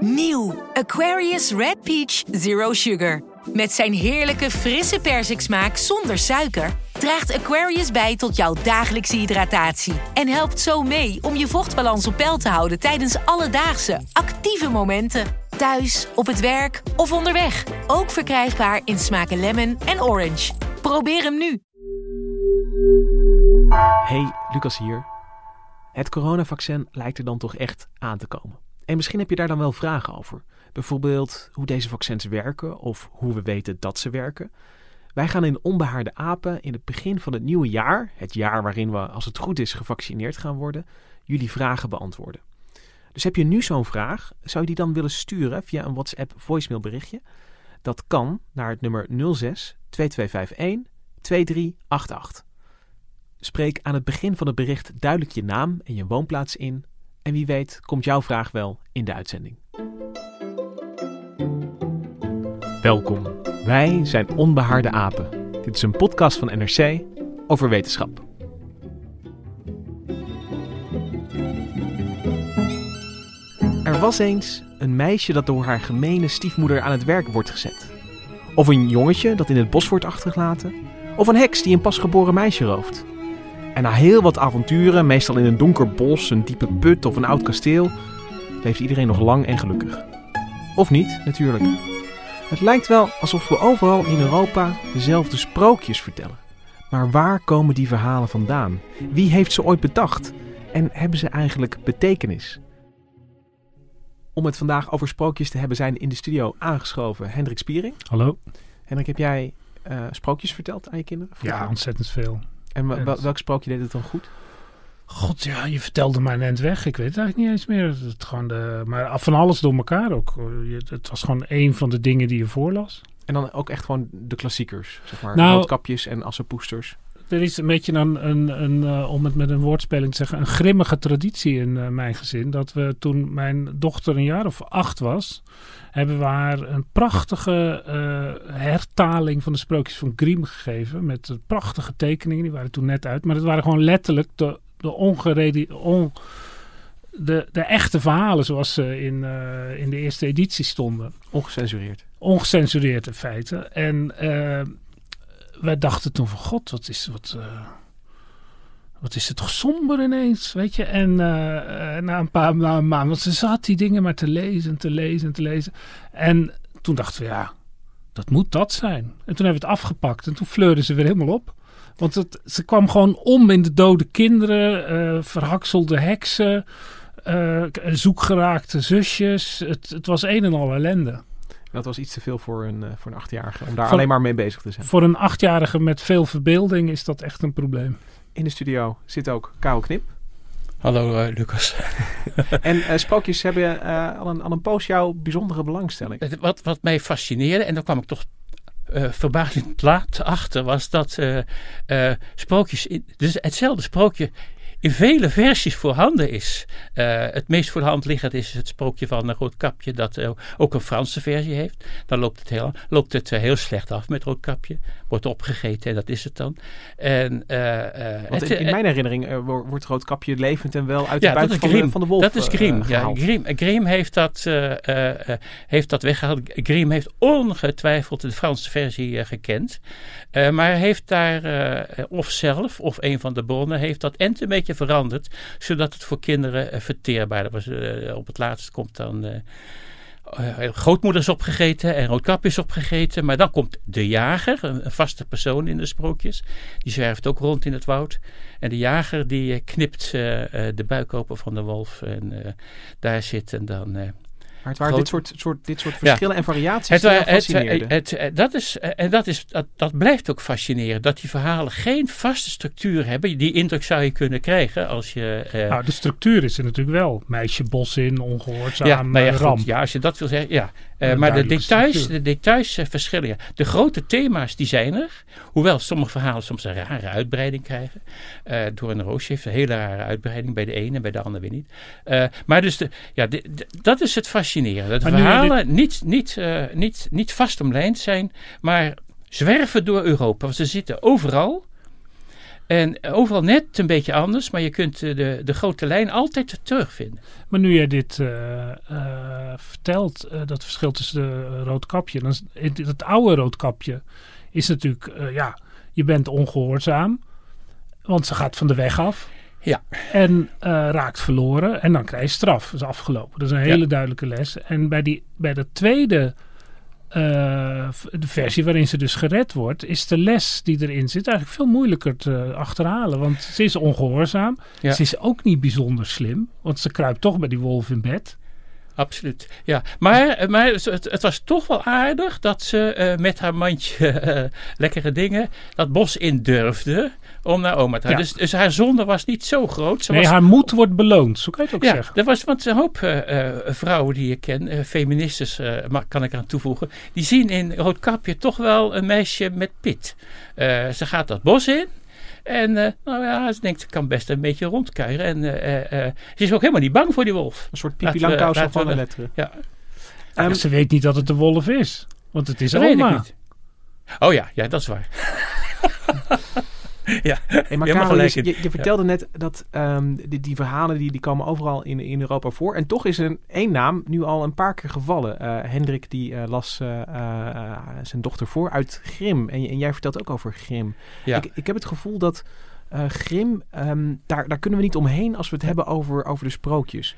Nieuw Aquarius Red Peach Zero Sugar. Met zijn heerlijke frisse persiksmaak zonder suiker draagt Aquarius bij tot jouw dagelijkse hydratatie en helpt zo mee om je vochtbalans op peil te houden tijdens alledaagse actieve momenten. Thuis, op het werk of onderweg. Ook verkrijgbaar in smaken lemon en orange. Probeer hem nu. Hey, Lucas hier. Het coronavaccin lijkt er dan toch echt aan te komen. En misschien heb je daar dan wel vragen over. Bijvoorbeeld hoe deze vaccins werken of hoe we weten dat ze werken. Wij gaan in Onbehaarde Apen in het begin van het nieuwe jaar, het jaar waarin we, als het goed is, gevaccineerd gaan worden, jullie vragen beantwoorden. Dus heb je nu zo'n vraag, zou je die dan willen sturen via een WhatsApp voicemailberichtje? Dat kan naar het nummer 06 2251 2388. Spreek aan het begin van het bericht duidelijk je naam en je woonplaats in. En wie weet komt jouw vraag wel in de uitzending. Welkom. Wij zijn Onbehaarde Apen. Dit is een podcast van NRC over wetenschap. Er was eens een meisje dat door haar gemene stiefmoeder aan het werk wordt gezet. Of een jongetje dat in het bos wordt achtergelaten. Of een heks die een pasgeboren meisje rooft. En na heel wat avonturen, meestal in een donker bos, een diepe put of een oud kasteel, leeft iedereen nog lang en gelukkig. Of niet, natuurlijk. Het lijkt wel alsof we overal in Europa dezelfde sprookjes vertellen. Maar waar komen die verhalen vandaan? Wie heeft ze ooit bedacht? En hebben ze eigenlijk betekenis? Om het vandaag over sprookjes te hebben, zijn in de studio aangeschoven Hendrik Spiering. Hallo. Hendrik, heb jij uh, sprookjes verteld aan je kinderen? Ja, ontzettend veel. En wel, welk sprookje deed het dan goed? God, ja, je vertelde mij net weg. Ik weet het eigenlijk niet eens meer. Het, gewoon de, maar van alles door elkaar ook. Het was gewoon een van de dingen die je voorlas. En dan ook echt gewoon de klassiekers, zeg maar. Nou, Roodkapjes en assenpoesters. Er is een beetje een, een, een uh, om het met een woordspeling te zeggen, een grimmige traditie in uh, mijn gezin. Dat we toen mijn dochter een jaar of acht was, hebben we haar een prachtige uh, hertaling van de sprookjes van Grimm gegeven. Met prachtige tekeningen, die waren toen net uit. Maar het waren gewoon letterlijk de de ongereden. On, de, de echte verhalen zoals ze in, uh, in de eerste editie stonden. Ongecensureerd. Ongecensureerd in feite. En uh, wij dachten toen van god, wat is, wat, wat is het somber ineens, weet je. En na een paar maanden, want ze zat die dingen maar te lezen, te lezen, te lezen. En toen dachten we, ja, dat moet dat zijn. En toen hebben we het afgepakt en toen fleurden ze weer helemaal op. Want het, ze kwam gewoon om in de dode kinderen, uh, verhakselde heksen, zoekgeraakte zusjes. Het, het, was een en al ellende. Dat was iets te veel voor een, uh, voor een achtjarige, om daar alleen maar mee bezig te zijn. Voor een achtjarige met veel verbeelding is dat echt een probleem. In de studio zit ook Karel Knip. Hallo Lucas. en sprookjes hebben al, een, al een poos jouw bijzondere belangstelling. Wat, wat mij fascineerde, en daar kwam ik toch uh, verbazend laat achter was dat uh, uh, sprookjes, dus hetzelfde sprookje in vele versies voorhanden is. Uh, het meest voor de hand liggend is het sprookje van een Roodkapje, dat uh, ook een Franse versie heeft. Dan loopt het heel, loopt het, uh, heel slecht af met Roodkapje. Wordt opgegeten en dat is het dan. En, Want het, in, in, mijn herinnering wordt Roodkapje levend en wel uit ja, de buik van, de, van de wolf Dat is Grimm. ja, Grimm, Grimm heeft, dat, heeft dat weggehaald. Grimm heeft ongetwijfeld de Franse versie gekend. maar heeft daar, of zelf, of een van de bronnen, heeft dat en een beetje veranderd, zodat het voor kinderen uh, verteerbaarder was. Uh, op het laatst komt dan uh, grootmoeders opgegeten en roodkapjes opgegeten. Maar dan komt de jager, een, vaste persoon in de sprookjes. Die zwerft ook rond in het woud. En de jager die knipt de buik open van de wolf. En daar zitten dan Maar het waren dit soort, soort, dit soort verschillen en variaties Het, die wa- jou het, het, het- dat, is, eh, en dat, is, dat, dat blijft ook fascinerend. Dat die verhalen geen vaste structuur hebben. Die indruk zou je kunnen krijgen als je... eh, Nou, de structuur is er natuurlijk wel. Meisje bos in, ongehoorzaam, ja, nou ja, eh, goed, ramp. ja, als je dat wil zeggen, ja. Eh, maar de details, structuur. de details eh, verschillen. Ja. De grote thema's die zijn er. Hoewel sommige verhalen soms een rare uitbreiding krijgen. Eh, door een roosje heeft een hele rare uitbreiding bij de ene en bij de ander weer niet. Maar dus de, ja, de- de- dat is het fascinerende. Dat Maar verhalen niet, niet, niet, niet vast omlijnd zijn, maar zwerven door Europa. Want ze zitten overal. En overal net een beetje anders, maar je kunt eh, de, de grote lijn altijd terugvinden. Maar nu jij dit eh, eh, vertelt, dat verschil tussen de roodkapje. Dan is, het, het oude roodkapje is natuurlijk, ja, je bent ongehoorzaam. Want ze gaat van de weg af. Ja. En raakt verloren. En dan krijg je straf. Dat is afgelopen. Dat is een hele Ja. duidelijke les. En bij, die, bij de tweede eh, de versie waarin ze dus gered wordt, is de les die erin zit eigenlijk veel moeilijker te achterhalen. Want ze is ongehoorzaam. Ja. Ze is ook niet bijzonder slim. Want ze kruipt toch bij die wolf in bed. Absoluut. Ja, maar, maar het, het was toch wel aardig dat ze eh, met haar mandje eh, lekkere dingen dat bos in durfde om naar oma te gaan. Ja. Dus, dus haar zonde was niet zo groot. Ze nee, was, haar moed wordt beloond. Zo kan je het ook ja, zeggen. er was, want een hoop eh, vrouwen die ik ken, feministes kan ik eraan toevoegen, die zien in Roodkapje toch wel een meisje met pit. Ze gaat dat bos in. En eh, nou ja, ze denkt, ze kan best een beetje rondkuieren. En eh, eh, eh, ze is ook helemaal niet bang voor die wolf. Een soort Pipi Langkous van de letteren. Ja, Ehm, ze weet niet dat het de wolf is. Want het is niet. Oh ja, ja, dat is waar. ja, Hey, maar je Karel, je, in. je, je vertelde net dat ehm, die, die verhalen die, die komen overal in, in Europa voor. En toch is er een, één naam nu al een paar keer gevallen. Eh, Hendrik die eh, las eh, zijn dochter voor uit Grim. En, en jij vertelt ook over Grim. Ja. Ik, ik heb het gevoel dat Grim, ehm, daar, daar kunnen we niet omheen als we het hebben over, over de sprookjes.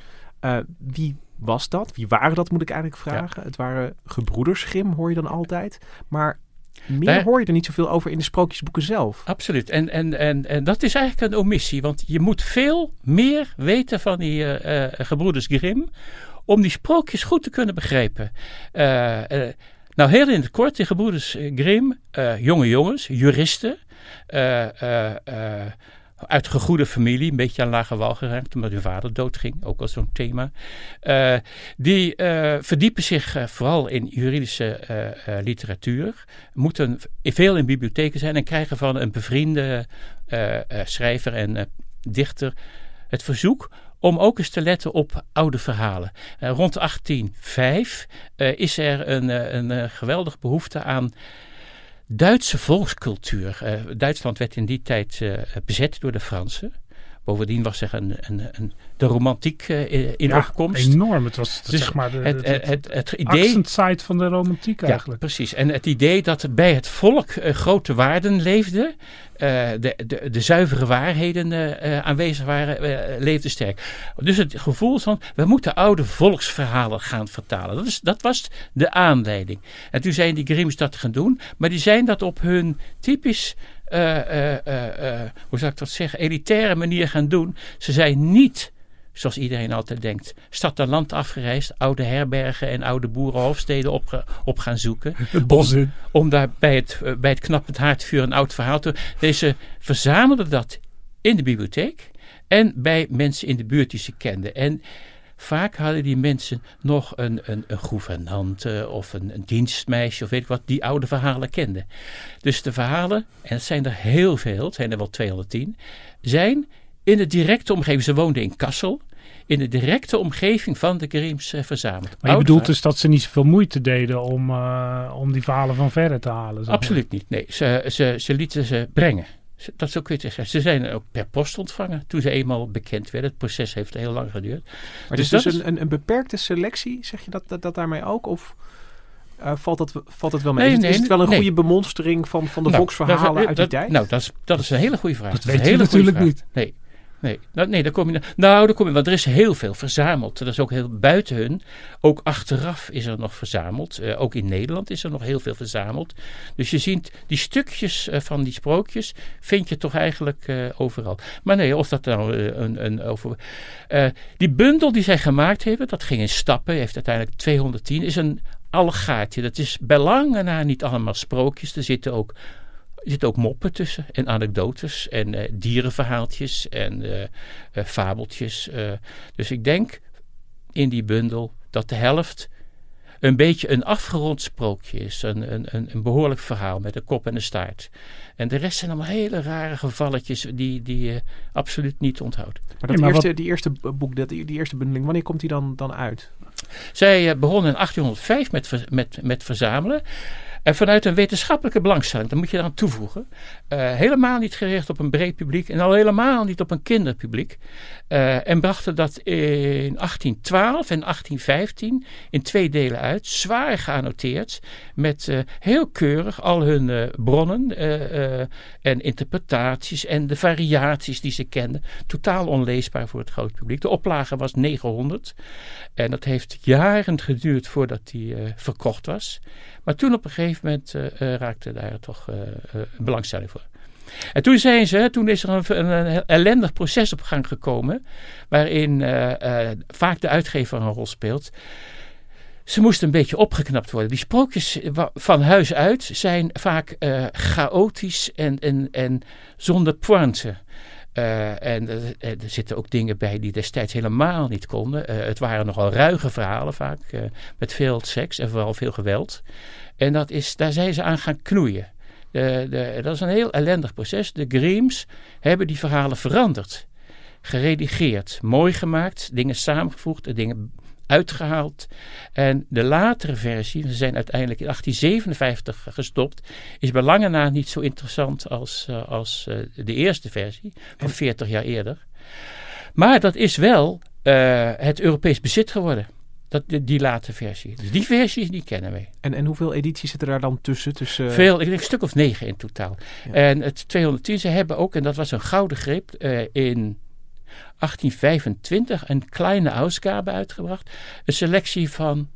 Wie was dat? Wie waren dat, moet ik eigenlijk vragen. Het waren gebroeders Grim, hoor je dan altijd. Maar meer Daar- hoor je er niet zoveel over in de sprookjesboeken zelf. Absoluut. En, en, en, en dat is eigenlijk een omissie. Want je moet veel meer weten van die eh, gebroeders Grimm. Om die sprookjes goed te kunnen begrijpen. Eh, nou, heel in het kort. De gebroeders Grimm. jonge jongens. Juristen. Uit gegoede familie. Een beetje aan lage wal geraakt. Omdat hun vader doodging. Ook al zo'n thema. Eh, die eh, verdiepen zich eh, vooral in juridische literatuur. Moeten veel in bibliotheken zijn en krijgen van een bevriende schrijver en dichter het verzoek om ook eens te letten op oude verhalen. Rond 1805 eh, is er een, een geweldige behoefte aan Duitse volkscultuur. Eh, Duitsland werd in die tijd eh, bezet door de Fransen. Bovendien was er een, een, een, de romantiek eh, in Ja, opkomst. enorm. Het was Dus zeg maar de, het, het, het, idee accent-site van de romantiek ja, eigenlijk. precies. En het idee dat bij het volk eh, grote waarden leefden, eh, de, de, de zuivere waarheden aanwezig waren, leefde sterk. Dus het gevoel van, we moeten oude volksverhalen gaan vertalen. Dat, is, dat was de aanleiding. En toen zijn die Grimms dat gaan doen, maar die zijn dat op hun typisch... eh, eh, eh, hoe zou ik dat zeggen, elitaire manier gaan doen. Ze zijn niet zoals iedereen altijd denkt, stad en land afgereisd, oude herbergen en oude boerenhofsteden op, op gaan zoeken. Het bos in. Om daar bij het, bij het knappend haardvuur een oud verhaal te... Deze verzamelden dat in de bibliotheek en bij mensen in de buurt die ze kenden. En vaak hadden die mensen nog een, een, een gouvernante of een, een dienstmeisje of weet ik wat, die oude verhalen kenden. Dus de verhalen, en het zijn er heel veel, het zijn er wel 210, zijn in de directe omgeving. Ze woonden in Kassel. In de directe omgeving van de Grimms eh, verzameld. Maar je bedoelt dus dat ze niet zoveel moeite deden om, eh, om die verhalen van verre te halen? maar. Absoluut niet. Nee, ze, ze, ze lieten ze brengen. Dat zo kun je het zeggen. Ze zijn ook per post ontvangen toen ze eenmaal bekend werden. Het proces heeft heel lang geduurd. Maar Dus dus, dus dat is- een, een, een beperkte selectie, zeg je dat, dat, dat daarmee ook? Of eh, valt, dat, valt dat wel mee? Nee, is, het, nee, is het wel een nee. goede bemonstering van, van de Nou, volksverhalen dat uit die dat- tijd? Nou, dat is, dat is een hele goede vraag. Dat weet je natuurlijk vraag. niet. Nee. Nee, nee daar kom je, nou, daar kom je, want er is heel veel verzameld. Er is ook heel buiten hun. Ook achteraf is er nog verzameld. Uh, ook in Nederland is er nog heel veel verzameld. Dus je ziet die stukjes uh, van die sprookjes vind je toch eigenlijk uh, overal. Maar nee, of dat nou een, een over. die bundel die zij gemaakt hebben, dat ging in stappen, heeft uiteindelijk 210, is een allegaatje. Dat is bij lange na niet allemaal sprookjes. Er zitten ook zitten ook moppen tussen en anekdotes en uh, dierenverhaaltjes en uh, uh, fabeltjes. dus ik denk in die bundel dat de helft een beetje een afgerond sprookje is. Een, een, een behoorlijk verhaal met een kop en een staart. En de rest zijn allemaal hele rare gevalletjes die, die je absoluut niet onthoudt. Maar, dat eerste, die eerste boek, dat, die eerste bundeling, wanneer komt die dan, dan uit? Zij begonnen in 1805 met, met, met verzamelen. En vanuit een wetenschappelijke belangstelling, dat moet je eraan toevoegen. Uh, helemaal niet gericht op een breed publiek en al helemaal niet op een kinderpubliek. Uh, en brachten dat in 1812 en 1815 in twee delen uit, zwaar geannoteerd, met uh, heel keurig al hun bronnen en interpretaties en de variaties die ze kenden. Totaal onleesbaar voor het grote publiek. De oplage was 900 en dat heeft jaren geduurd voordat die verkocht was. Maar toen op een gegeven moment uh, raakte daar toch uh, belangstelling voor. En toen zijn ze, toen is er een, een, ellendig proces op gang gekomen, waarin vaak de uitgever een rol speelt. Ze moesten een beetje opgeknapt worden. Die sprookjes van huis uit zijn vaak chaotisch en, en, en zonder pointe. Uh, en er zitten ook dingen bij die destijds helemaal niet konden. Uh, het waren nogal ruige verhalen vaak, met veel seks en vooral veel geweld. En dat is, daar zijn ze aan gaan knoeien. De, dat is een heel ellendig proces. De Griems hebben die verhalen veranderd, geredigeerd, mooi gemaakt, dingen samengevoegd, dingen uitgehaald. En de latere versie, we zijn uiteindelijk in 1857 gestopt, is bij lange na niet zo interessant als, uh, als uh, de eerste versie van 40 jaar eerder. Maar dat is wel uh, het Europees bezit geworden. Dat, die, die late versie. Dus die versies die kennen wij. En, en hoeveel edities zitten daar dan tussen? tussen... Veel, ik denk een stuk of negen in totaal. Ja. En het 210, ze hebben ook, en dat was een gouden greep, in 1825 een kleine Ausgabe uitgebracht. Een selectie van,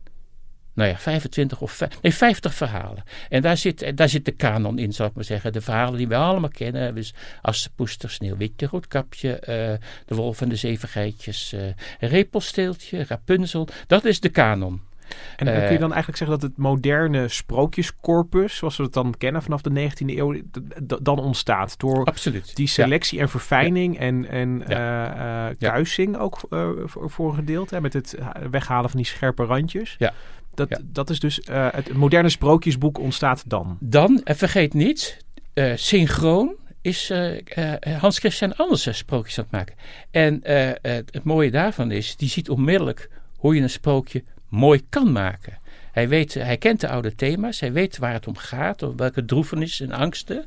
nou ja, 25 of nee, 50 verhalen. En daar zit, daar zit de kanon in, zou ik maar zeggen. De verhalen die we allemaal kennen. Dus Assepoester, Sneeuwwitje, Roodkapje, uh, De Wolf en de Zeven Geitjes, uh, Repelsteeltje, Rapunzel. Dat is de kanon. En uh, kun je dan eigenlijk zeggen dat het moderne sprookjescorpus, zoals we het dan kennen vanaf de 19e eeuw, dan ontstaat door absoluut. die selectie ja. en verfijning ja. en, en ja. uh, kuising ook uh, voor, een gedeelte, met het weghalen van die scherpe randjes. Ja. Dat, dat is dus het moderne sprookjesboek ontstaat dan. Dan, en vergeet niet, synchroon is Hans Christian Andersen sprookjes aan het maken. En het mooie daarvan is, die ziet onmiddellijk hoe je een sprookje mooi kan maken. Hij, weet, hij kent de oude thema's, hij weet waar het om gaat, of welke droefenissen en angsten.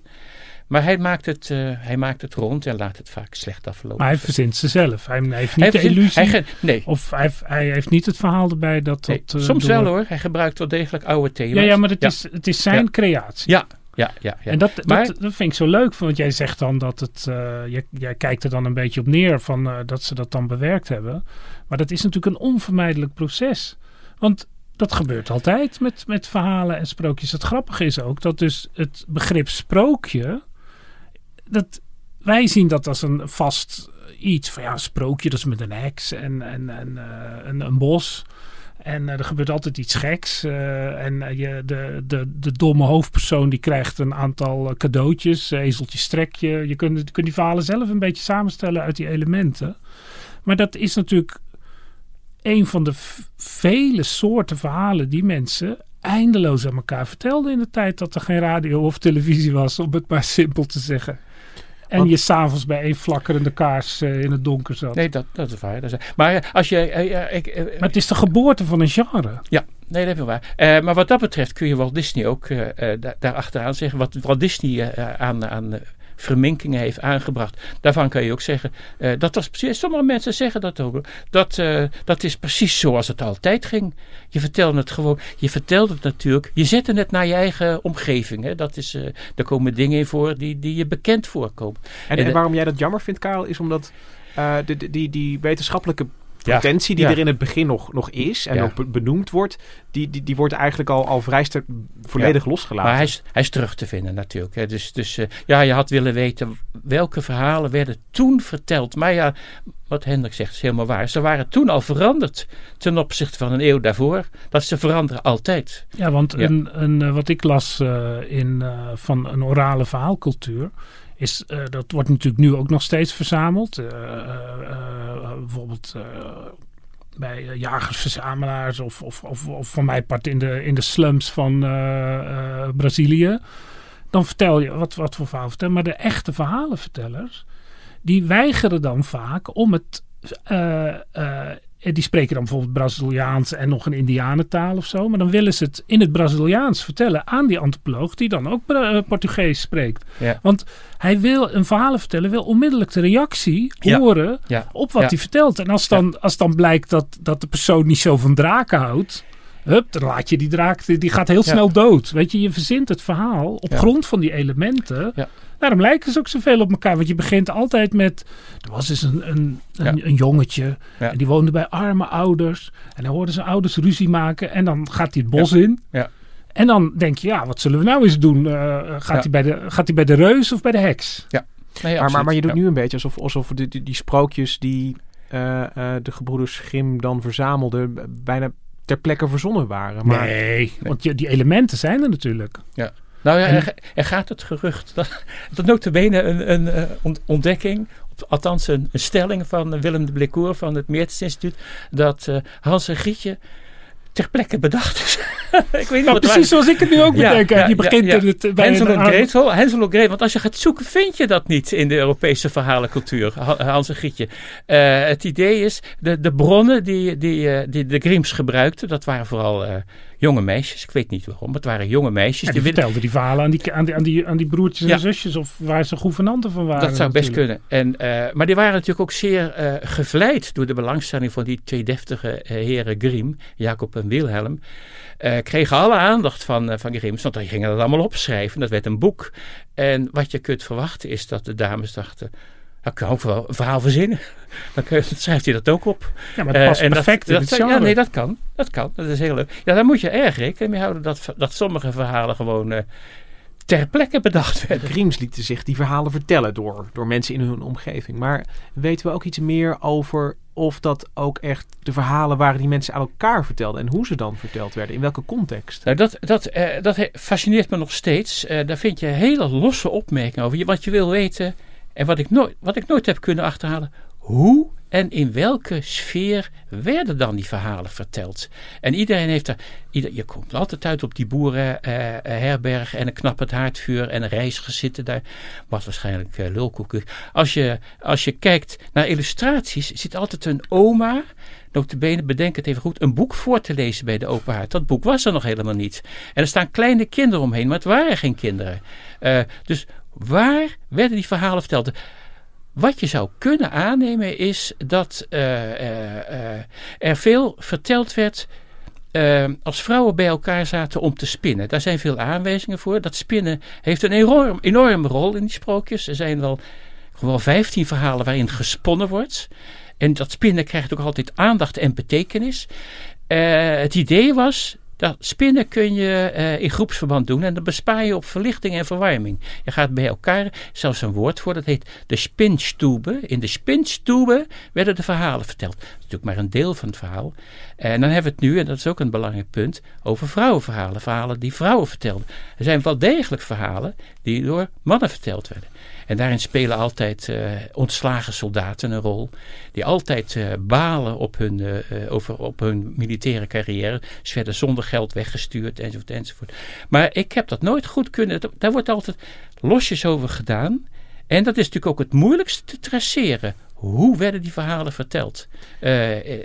Maar hij maakt, het, uh, hij maakt het rond en laat het vaak slecht aflopen. Maar hij verzint ze zelf. Hij, hij heeft niet hij de verzint, illusie. Hij, nee. Of hij, hij, heeft niet het verhaal erbij dat nee, dat... Uh, soms door... wel hoor. Hij gebruikt wel degelijk oude thema's. Ja, ja maar het, ja. Is, het is zijn ja. creatie. Ja, ja, ja, ja. En dat, maar, dat, dat, vind ik zo leuk, want jij zegt dan dat het, uh, jij, jij, kijkt er dan een beetje op neer van uh, dat ze dat dan bewerkt hebben. Maar dat is natuurlijk een onvermijdelijk proces. Want dat gebeurt altijd met, met verhalen en sprookjes. Het grappige is ook dat dus het begrip sprookje, dat, wij zien dat als een vast iets. Van ja, een sprookje, dat is met een heks en, en, en uh, een, een bos. En uh, er gebeurt altijd iets geks. Uh, en je, de, de, de domme hoofdpersoon die krijgt een aantal cadeautjes, ezeltje strekje. Je kunt, je kunt die verhalen zelf een beetje samenstellen uit die elementen. Maar dat is natuurlijk een van de vele soorten verhalen die mensen eindeloos aan elkaar vertelden in de tijd dat er geen radio of televisie was, om het maar simpel te zeggen. En Want, je s'avonds bij een flakkerende kaars uh, in het donker zat. Nee, dat, dat is waar. Dat is, maar als je... Uh, ik, maar het is de geboorte van een genre. Ja, nee, dat is waar. Maar wat dat betreft kun je Walt Disney ook uh, da daar achteraan zeggen. Wat Walt Disney aan, aan verminkingen heeft aangebracht. Daarvan kan je ook zeggen, uh, dat was precies, sommige mensen zeggen dat ook, dat, uh, dat is precies zoals het altijd ging. Je vertelde het gewoon, je vertelde het natuurlijk, je zette het naar je eigen omgeving. Hè. Dat is, uh, daar komen dingen in voor die, die je bekend voorkomen. En, en, en waarom jij dat jammer vindt, Karel, is omdat eh, die, die wetenschappelijke potentie die ja. er in het begin nog, nog is en Ja. ook be- benoemd wordt, die, die, die wordt eigenlijk al, al vrij sterk volledig losgelaten. Maar hij is, hij is terug te vinden natuurlijk. Hè. Dus, dus eh, ja, je had willen weten welke verhalen werden toen verteld. Maar ja, wat Hendrik zegt is helemaal waar. Ze waren toen al veranderd ten opzichte van een eeuw daarvoor. Dat ze veranderen altijd. Ja, want Ja. Een, een, eh, wat ik las eh, in, eh, van een orale verhaalcultuur. Is, eh, dat wordt natuurlijk nu ook nog steeds verzameld. Eh, bijvoorbeeld bij jagers-verzamelaars of, of, of, of van mijn part in de, in de slums van Brazilië. Dan vertel je wat, wat voor verhaal vertellen. Maar de echte verhalenvertellers, die weigeren dan vaak om het. Die spreken dan bijvoorbeeld Braziliaans en nog een Indianentaal of zo. Maar dan willen ze het in het Braziliaans vertellen aan die antropoloog, die dan ook eh, Portugees spreekt. Ja. Want hij wil een verhalen vertellen, wil onmiddellijk de reactie Ja. horen Ja. op wat hij vertelt. En als dan, als dan blijkt dat, dat de persoon niet zo van draken houdt. Hup, dan laat je die draak, die gaat heel snel dood. Weet je, je verzint het verhaal op grond van die elementen. Ja. Daarom lijken ze ook zoveel op elkaar. Want je begint altijd met. Er was eens een, een, een, Ja. een jongetje. Ja. En die woonde bij arme ouders. En dan hoorden zijn ouders ruzie maken. En dan gaat hij het bos in. Ja. En dan denk je, ja, wat zullen we nou eens doen? Eh, gaat, Ja. hij bij de, gaat hij bij de reus of bij de heks? Nee, maar, maar, maar je doet Ja. nu een beetje alsof, alsof die, die, die sprookjes die eh, eh, de gebroeders Grimm dan verzamelden, bijna ter plekke verzonnen waren. Maar nee, want je, die elementen zijn er natuurlijk. Nou ja, er, er gaat het gerucht dat, dat notabene een, een eh, ont- ontdekking, althans een, een stelling van Willem de Blecour van het Meertens Instituut, dat eh, Hans en Grietje ter plekke bedacht is. ik weet niet Nou, precies zoals ik het nu ook Ja, bedenk. ja, je begint ja, het, bij Hensel en Gretel, Hensel en Gretel. Want als je gaat zoeken, vind je dat niet in de Europese verhalencultuur. Ha- Hans en Grietje. Eh, het idee is, de, de bronnen die, die, die de Grims gebruikten, dat waren vooral jonge meisjes. Ik weet niet waarom, maar het waren jonge meisjes. Ja, die die willen- vertelde die verhalen aan die, aan die, aan die, aan die broertjes Ja. en zusjes. Of waar ze gouvernanten van waren. Dat zou best kunnen. En, eh, maar die waren natuurlijk ook zeer eh, gevleid door de belangstelling van die twee deftige eh, heren Grimm, Jacob en Wilhelm. kregen alle aandacht van, van Grimm, want die gingen dat allemaal opschrijven. Dat werd een boek. En wat je kunt verwachten is dat de dames dachten, dat kan ook wel een verhaal verzinnen. Dan je- dan schrijft hij dat ook op. Ja, maar het Eh, past en perfect dat, in het dat, Ja, nee, dat kan. Dat kan. Dat is heel leuk. Ja, daar moet je erg rekening mee houden dat, dat sommige verhalen gewoon eh, ter plekke bedacht werden. Griems lieten zich die verhalen vertellen door, door mensen in hun omgeving. Maar weten we ook iets meer over of dat ook echt de verhalen waren die mensen aan elkaar vertelden en hoe ze dan verteld werden, in welke context? Nou, dat, dat, eh, dat fascineert me nog steeds. Eh, daar vind je hele losse opmerkingen over. Je- Wat je wil weten, en wat ik, nooit, wat ik nooit heb kunnen achterhalen. Hoe en in welke sfeer werden dan die verhalen verteld? En iedereen heeft er. Ieder, je komt altijd uit op die boerenherberg en een knappend haardvuur en een reiziger zitten daar. Wat waarschijnlijk eh. Als je, als je kijkt naar illustraties, zit altijd een oma notabene, bedenk het even goed, een boek voor te lezen bij de open haard. Dat boek was er nog helemaal niet. En er staan kleine kinderen omheen, maar het waren geen kinderen. Eh, dus waar werden die verhalen verteld? Wat je zou kunnen aannemen is dat eh, eh, eh, er veel verteld werd als vrouwen bij elkaar zaten om te spinnen. Daar zijn veel aanwijzingen voor. Dat spinnen heeft een enorm, enorme rol in die sprookjes. Er zijn wel gewoon 15 verhalen waarin gesponnen wordt. En dat spinnen krijgt ook altijd aandacht en betekenis. Het idee was dat spinnen kun je eh, in groepsverband doen en dan bespaar je op verlichting en verwarming. Je gaat bij elkaar, zelfs een woord voor, dat heet de spinstube. In de spinstube werden de verhalen verteld. Natuurlijk maar een deel van het verhaal. En dan hebben we het nu, en dat is ook een belangrijk punt, over vrouwenverhalen. Verhalen die vrouwen vertelden. Er zijn wel degelijk verhalen die door mannen verteld werden. En daarin spelen altijd eh, ontslagen soldaten een rol. Die altijd eh, balen op hun, eh, over, op hun militaire carrière. Ze werden zonder geld weggestuurd enzovoort enzovoort. Maar ik heb dat nooit goed kunnen. Daar wordt altijd losjes over gedaan. En dat is natuurlijk ook het moeilijkste te traceren. Hoe werden die verhalen verteld? Eh, eh,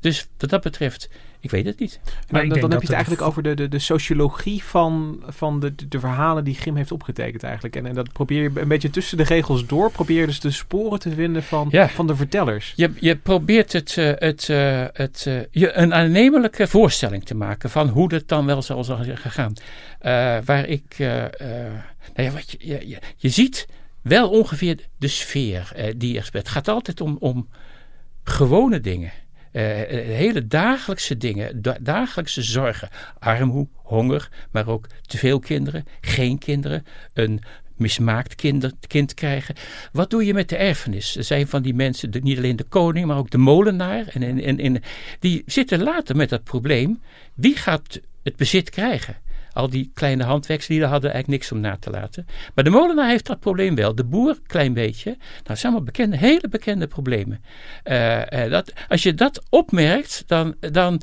dus wat dat betreft, ik weet het niet. Maar dan, dan heb dat je het eigenlijk over de, de, de sociologie van, van de, de, de verhalen die Grim heeft opgetekend eigenlijk. En, en dat probeer je een beetje tussen de regels door, probeer je dus de sporen te vinden van, Ja. van de vertellers. Je, je probeert het, eh, het, het, eh, je een aannemelijke voorstelling te maken van hoe het dan wel zal zijn gegaan. Eh, waar ik, nou ja, wat je, je, je, je ziet wel ongeveer de sfeer eh, die er speelt. Het gaat altijd om, om gewone dingen. Eh, eh, hele dagelijkse dingen, da- dagelijkse zorgen. Armoede, honger, maar ook te veel kinderen, geen kinderen, een mismaakt kind krijgen. Wat doe je met de erfenis? Er zijn van die mensen, niet alleen de koning, maar ook de molenaar. En, en, en, en die zitten later met dat probleem. Wie gaat het bezit krijgen? Al die kleine handwerkslieden hadden eigenlijk niks om na te laten. Maar de molenaar heeft dat probleem wel. De boer, klein beetje. Nou, dat zijn allemaal bekende, hele bekende problemen. Eh, eh, dat, als je dat opmerkt, dan, dan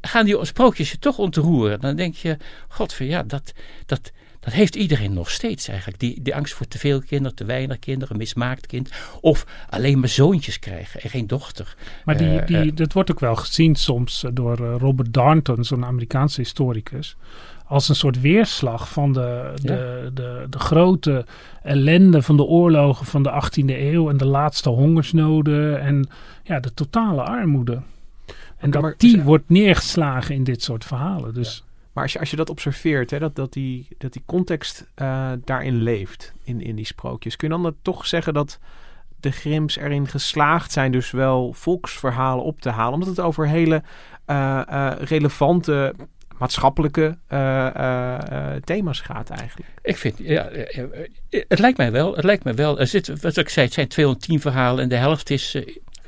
gaan die sprookjes je toch ontroeren. Dan denk je, god, ja, dat, dat, dat heeft iedereen nog steeds eigenlijk. Die, die angst voor te veel kinderen, te weinig kinderen, een mismaakt kind. Of alleen maar zoontjes krijgen en geen dochter. Maar die, Eh, die, dat wordt ook wel gezien soms door Robert Darnton, zo'n Amerikaanse historicus. Als een soort weerslag van de, de, de, de grote ellende van de oorlogen van de 18e eeuw en de laatste hongersnoden en ja, de totale armoede. En dat maar die wordt neergeslagen in dit soort verhalen. Dus Maar als je, als je dat observeert, hè, dat, dat, die, dat die context eh, daarin leeft, in, in die sprookjes, kun je dan toch zeggen dat de Grims erin geslaagd zijn dus wel volksverhalen op te halen, omdat het over hele eh, eh, relevante maatschappelijke eh, eh, eh, thema's gaat eigenlijk. Ik vind, ja, het lijkt mij wel. Het lijkt mij wel. Er zit, wat ik zei, het zijn 210 verhalen en de helft is,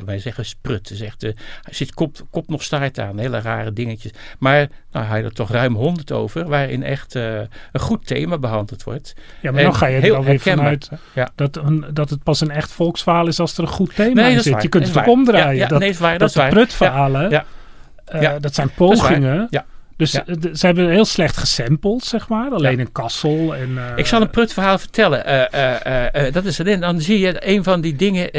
wij zeggen sprut. Eh, er zit kop, kop nog staart aan, hele rare dingetjes. Maar nou, hij er toch ruim 100 over, waarin echt eh, een goed thema behandeld wordt. ja, maar En dan ga je er heel wel weer vanuit Ja. dat, een, dat het pas een echt volksverhaal is als er een goed thema Nee, in dat is zit. waar. Je kunt Dat het ook omdraaien. Ja, ja, dat, nee, is waar, dat dat is de waar. prutverhalen, Ja, eh, Ja. dat zijn Dat pogingen. Ja. Dus Ja. eh, ze hebben heel slecht gesampled, zeg maar. Alleen een kassel. En, eh, Ik zal een prutverhaal vertellen. Eh, dat is erin. Dan zie je, een van die dingen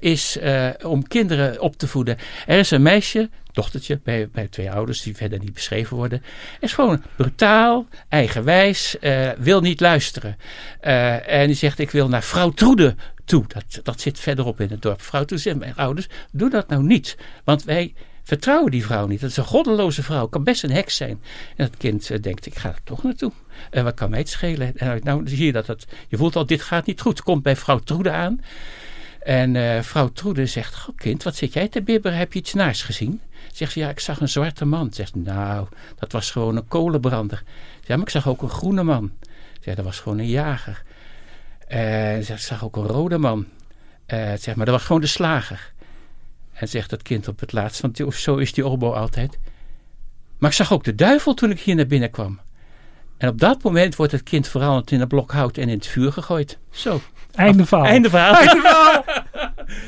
is om kinderen op te voeden. Er is een meisje, dochtertje, bij, bij twee ouders die verder niet beschreven worden. Is gewoon brutaal, eigenwijs, wil niet luisteren. En die zegt, ik wil naar vrouw Troede toe. Dat, dat zit verderop in het dorp. Vrouw Troede zegt, mijn ouders, doe dat nou niet. Want wij vertrouwen die vrouw niet. Dat is een goddeloze vrouw. Kan best een heks zijn. En het kind eh, denkt, ik ga er toch naartoe. En wat kan mij het schelen? En nou zie je dat je voelt al, dit gaat niet goed. Komt bij vrouw Troede aan. En eh, vrouw Troede zegt, goh kind, wat zit jij te bibberen? Heb je iets naars gezien? Zegt ze, ja, ik zag een zwarte man. Zegt, nou, dat was gewoon een kolenbrander. Ja, maar ik zag ook een groene man. Zegt, dat was gewoon een jager. Eh, zegt, ik zag ook een rode man. Eh, zeg maar, dat was gewoon de slager. En zegt dat kind op het laatst, want zo is die obo altijd. Maar ik zag ook de duivel toen ik hier naar binnen kwam. En op dat moment wordt het kind veranderd in een blok hout en in het vuur gegooid. Zo. Einde verhaal. Einde verhaal.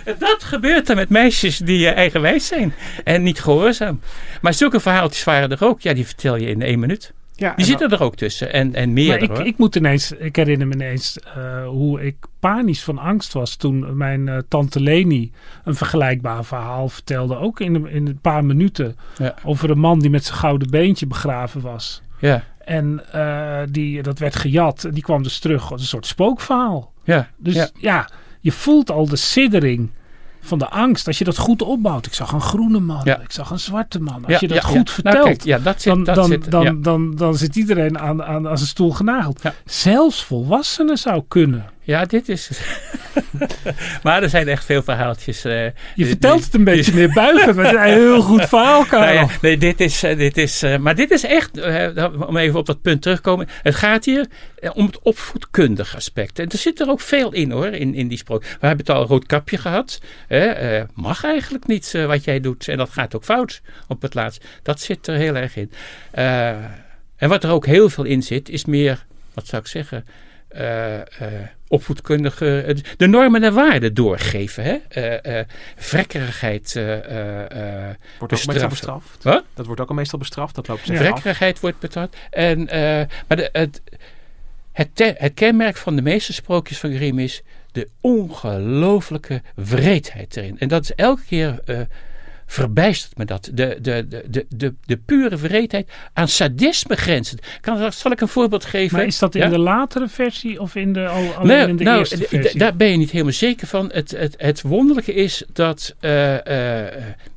En dat gebeurt er met meisjes die eh, eigenwijs zijn en niet gehoorzaam. Maar zulke verhaaltjes waren er ook. Ja, die vertel je in één minuut. Ja, Die zitten er ook tussen. En, en meer ik, ik moet ineens, ik herinner me ineens eh, hoe ik panisch van angst was toen mijn eh, tante Leni een vergelijkbaar verhaal vertelde. Ook in, in een paar minuten. Ja. Over een man die met zijn gouden beentje begraven was. Ja, En eh, die, dat werd gejat. En die kwam dus terug als een soort spookverhaal. ja, Dus ja. ja. je voelt al de siddering van de angst. Als je dat goed opbouwt. Ik zag een groene man. Ja. Ik zag een zwarte man. Als je dat goed vertelt. Nou, kijk, dat zit, dan, dat dan, zit, dan, dan, dan zit iedereen aan, aan, aan zijn stoel genageld. Zelfs volwassenen zou kunnen. Ja, dit is. maar er zijn echt veel verhaaltjes. eh, Je die- vertelt het een beetje meer buigend. Maar het is een heel goed verhaal, Karel. Nou ja, nee, dit is, eh, dit is, eh, maar dit is echt, om even op dat punt terug te komen. Het gaat hier om het opvoedkundige aspect. En er zit er ook veel in hoor, in, in die sprook. We hebben het al rood kapje gehad. Eh, mag eigenlijk niet wat jij doet. En dat gaat ook fout op het laatst. Dat zit er heel erg in. En wat er ook heel veel in zit, is meer, wat zou ik zeggen... eh, opvoedkundige, eh, de normen en waarden doorgeven. Hè? Eh, vrekkerigheid wordt ook meestal bestraft. Dat wordt ook al meestal bestraft. Dat loopt Ja. af. Vrekkerigheid wordt betaald. En, maar de, het, het, te- het kenmerk van de meeste sprookjes van Grimm is de ongelooflijke wreedheid erin. En dat is elke keer verbijstert me dat. De, de, de, de, de, pure wreedheid aan sadisme grenzen. Kan, zal ik een voorbeeld geven? Maar is dat in Ja? de latere versie of in de, al, alleen Nee, in de nou, eerste versie? daar ben je niet helemaal zeker van. Het, het, het wonderlijke is dat eh, nou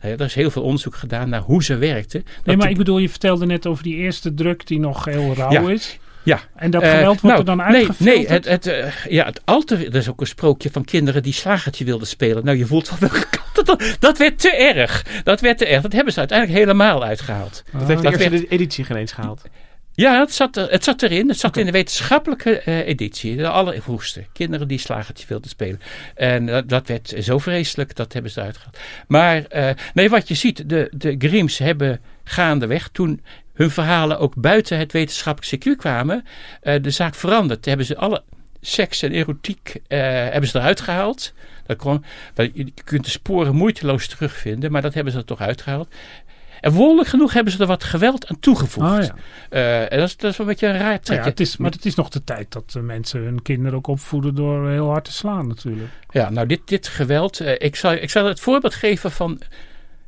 ja, er is heel veel onderzoek gedaan naar hoe ze werkte. nee, maar ik bedoel, je vertelde net over die eerste druk die nog heel rauw Ja. is. Ja. En dat Eh, geweld wordt nou, er dan nee, uitgefilterd? Nee, het, het, eh, ja, het alter, er is ook een sprookje van kinderen die slagertje wilden spelen. Nou, je voelt wel welke kant dat, dat werd te erg. Dat werd te erg. Dat hebben ze uiteindelijk helemaal uitgehaald. Dat heeft de dat eerste werd- editie geen eens gehaald. Ja, het zat, er, het zat erin. Het zat in de wetenschappelijke eh, editie. De allervroegste. Kinderen die slagertje wilden spelen. En dat, dat werd zo vreselijk, dat hebben ze eruit gehaald. Maar eh, nee, wat je ziet, de, de Grims hebben gaandeweg, toen hun verhalen ook buiten het wetenschappelijk circuit kwamen, eh, de zaak veranderd. Toen hebben ze alle seks en erotiek eh, hebben ze eruit gehaald. Dat kon, je kunt de sporen moeiteloos terugvinden, maar dat hebben ze er toch uitgehaald. En wonderlijk genoeg hebben ze er wat geweld aan toegevoegd. Ja. Eh, en dat is, dat is wel een beetje een raar Nou ja, trekje. het is, maar het is nog de tijd dat mensen hun kinderen ook opvoeden door heel hard te slaan natuurlijk. Ja, nou dit, dit geweld. ik, zal, ik zal het voorbeeld geven van.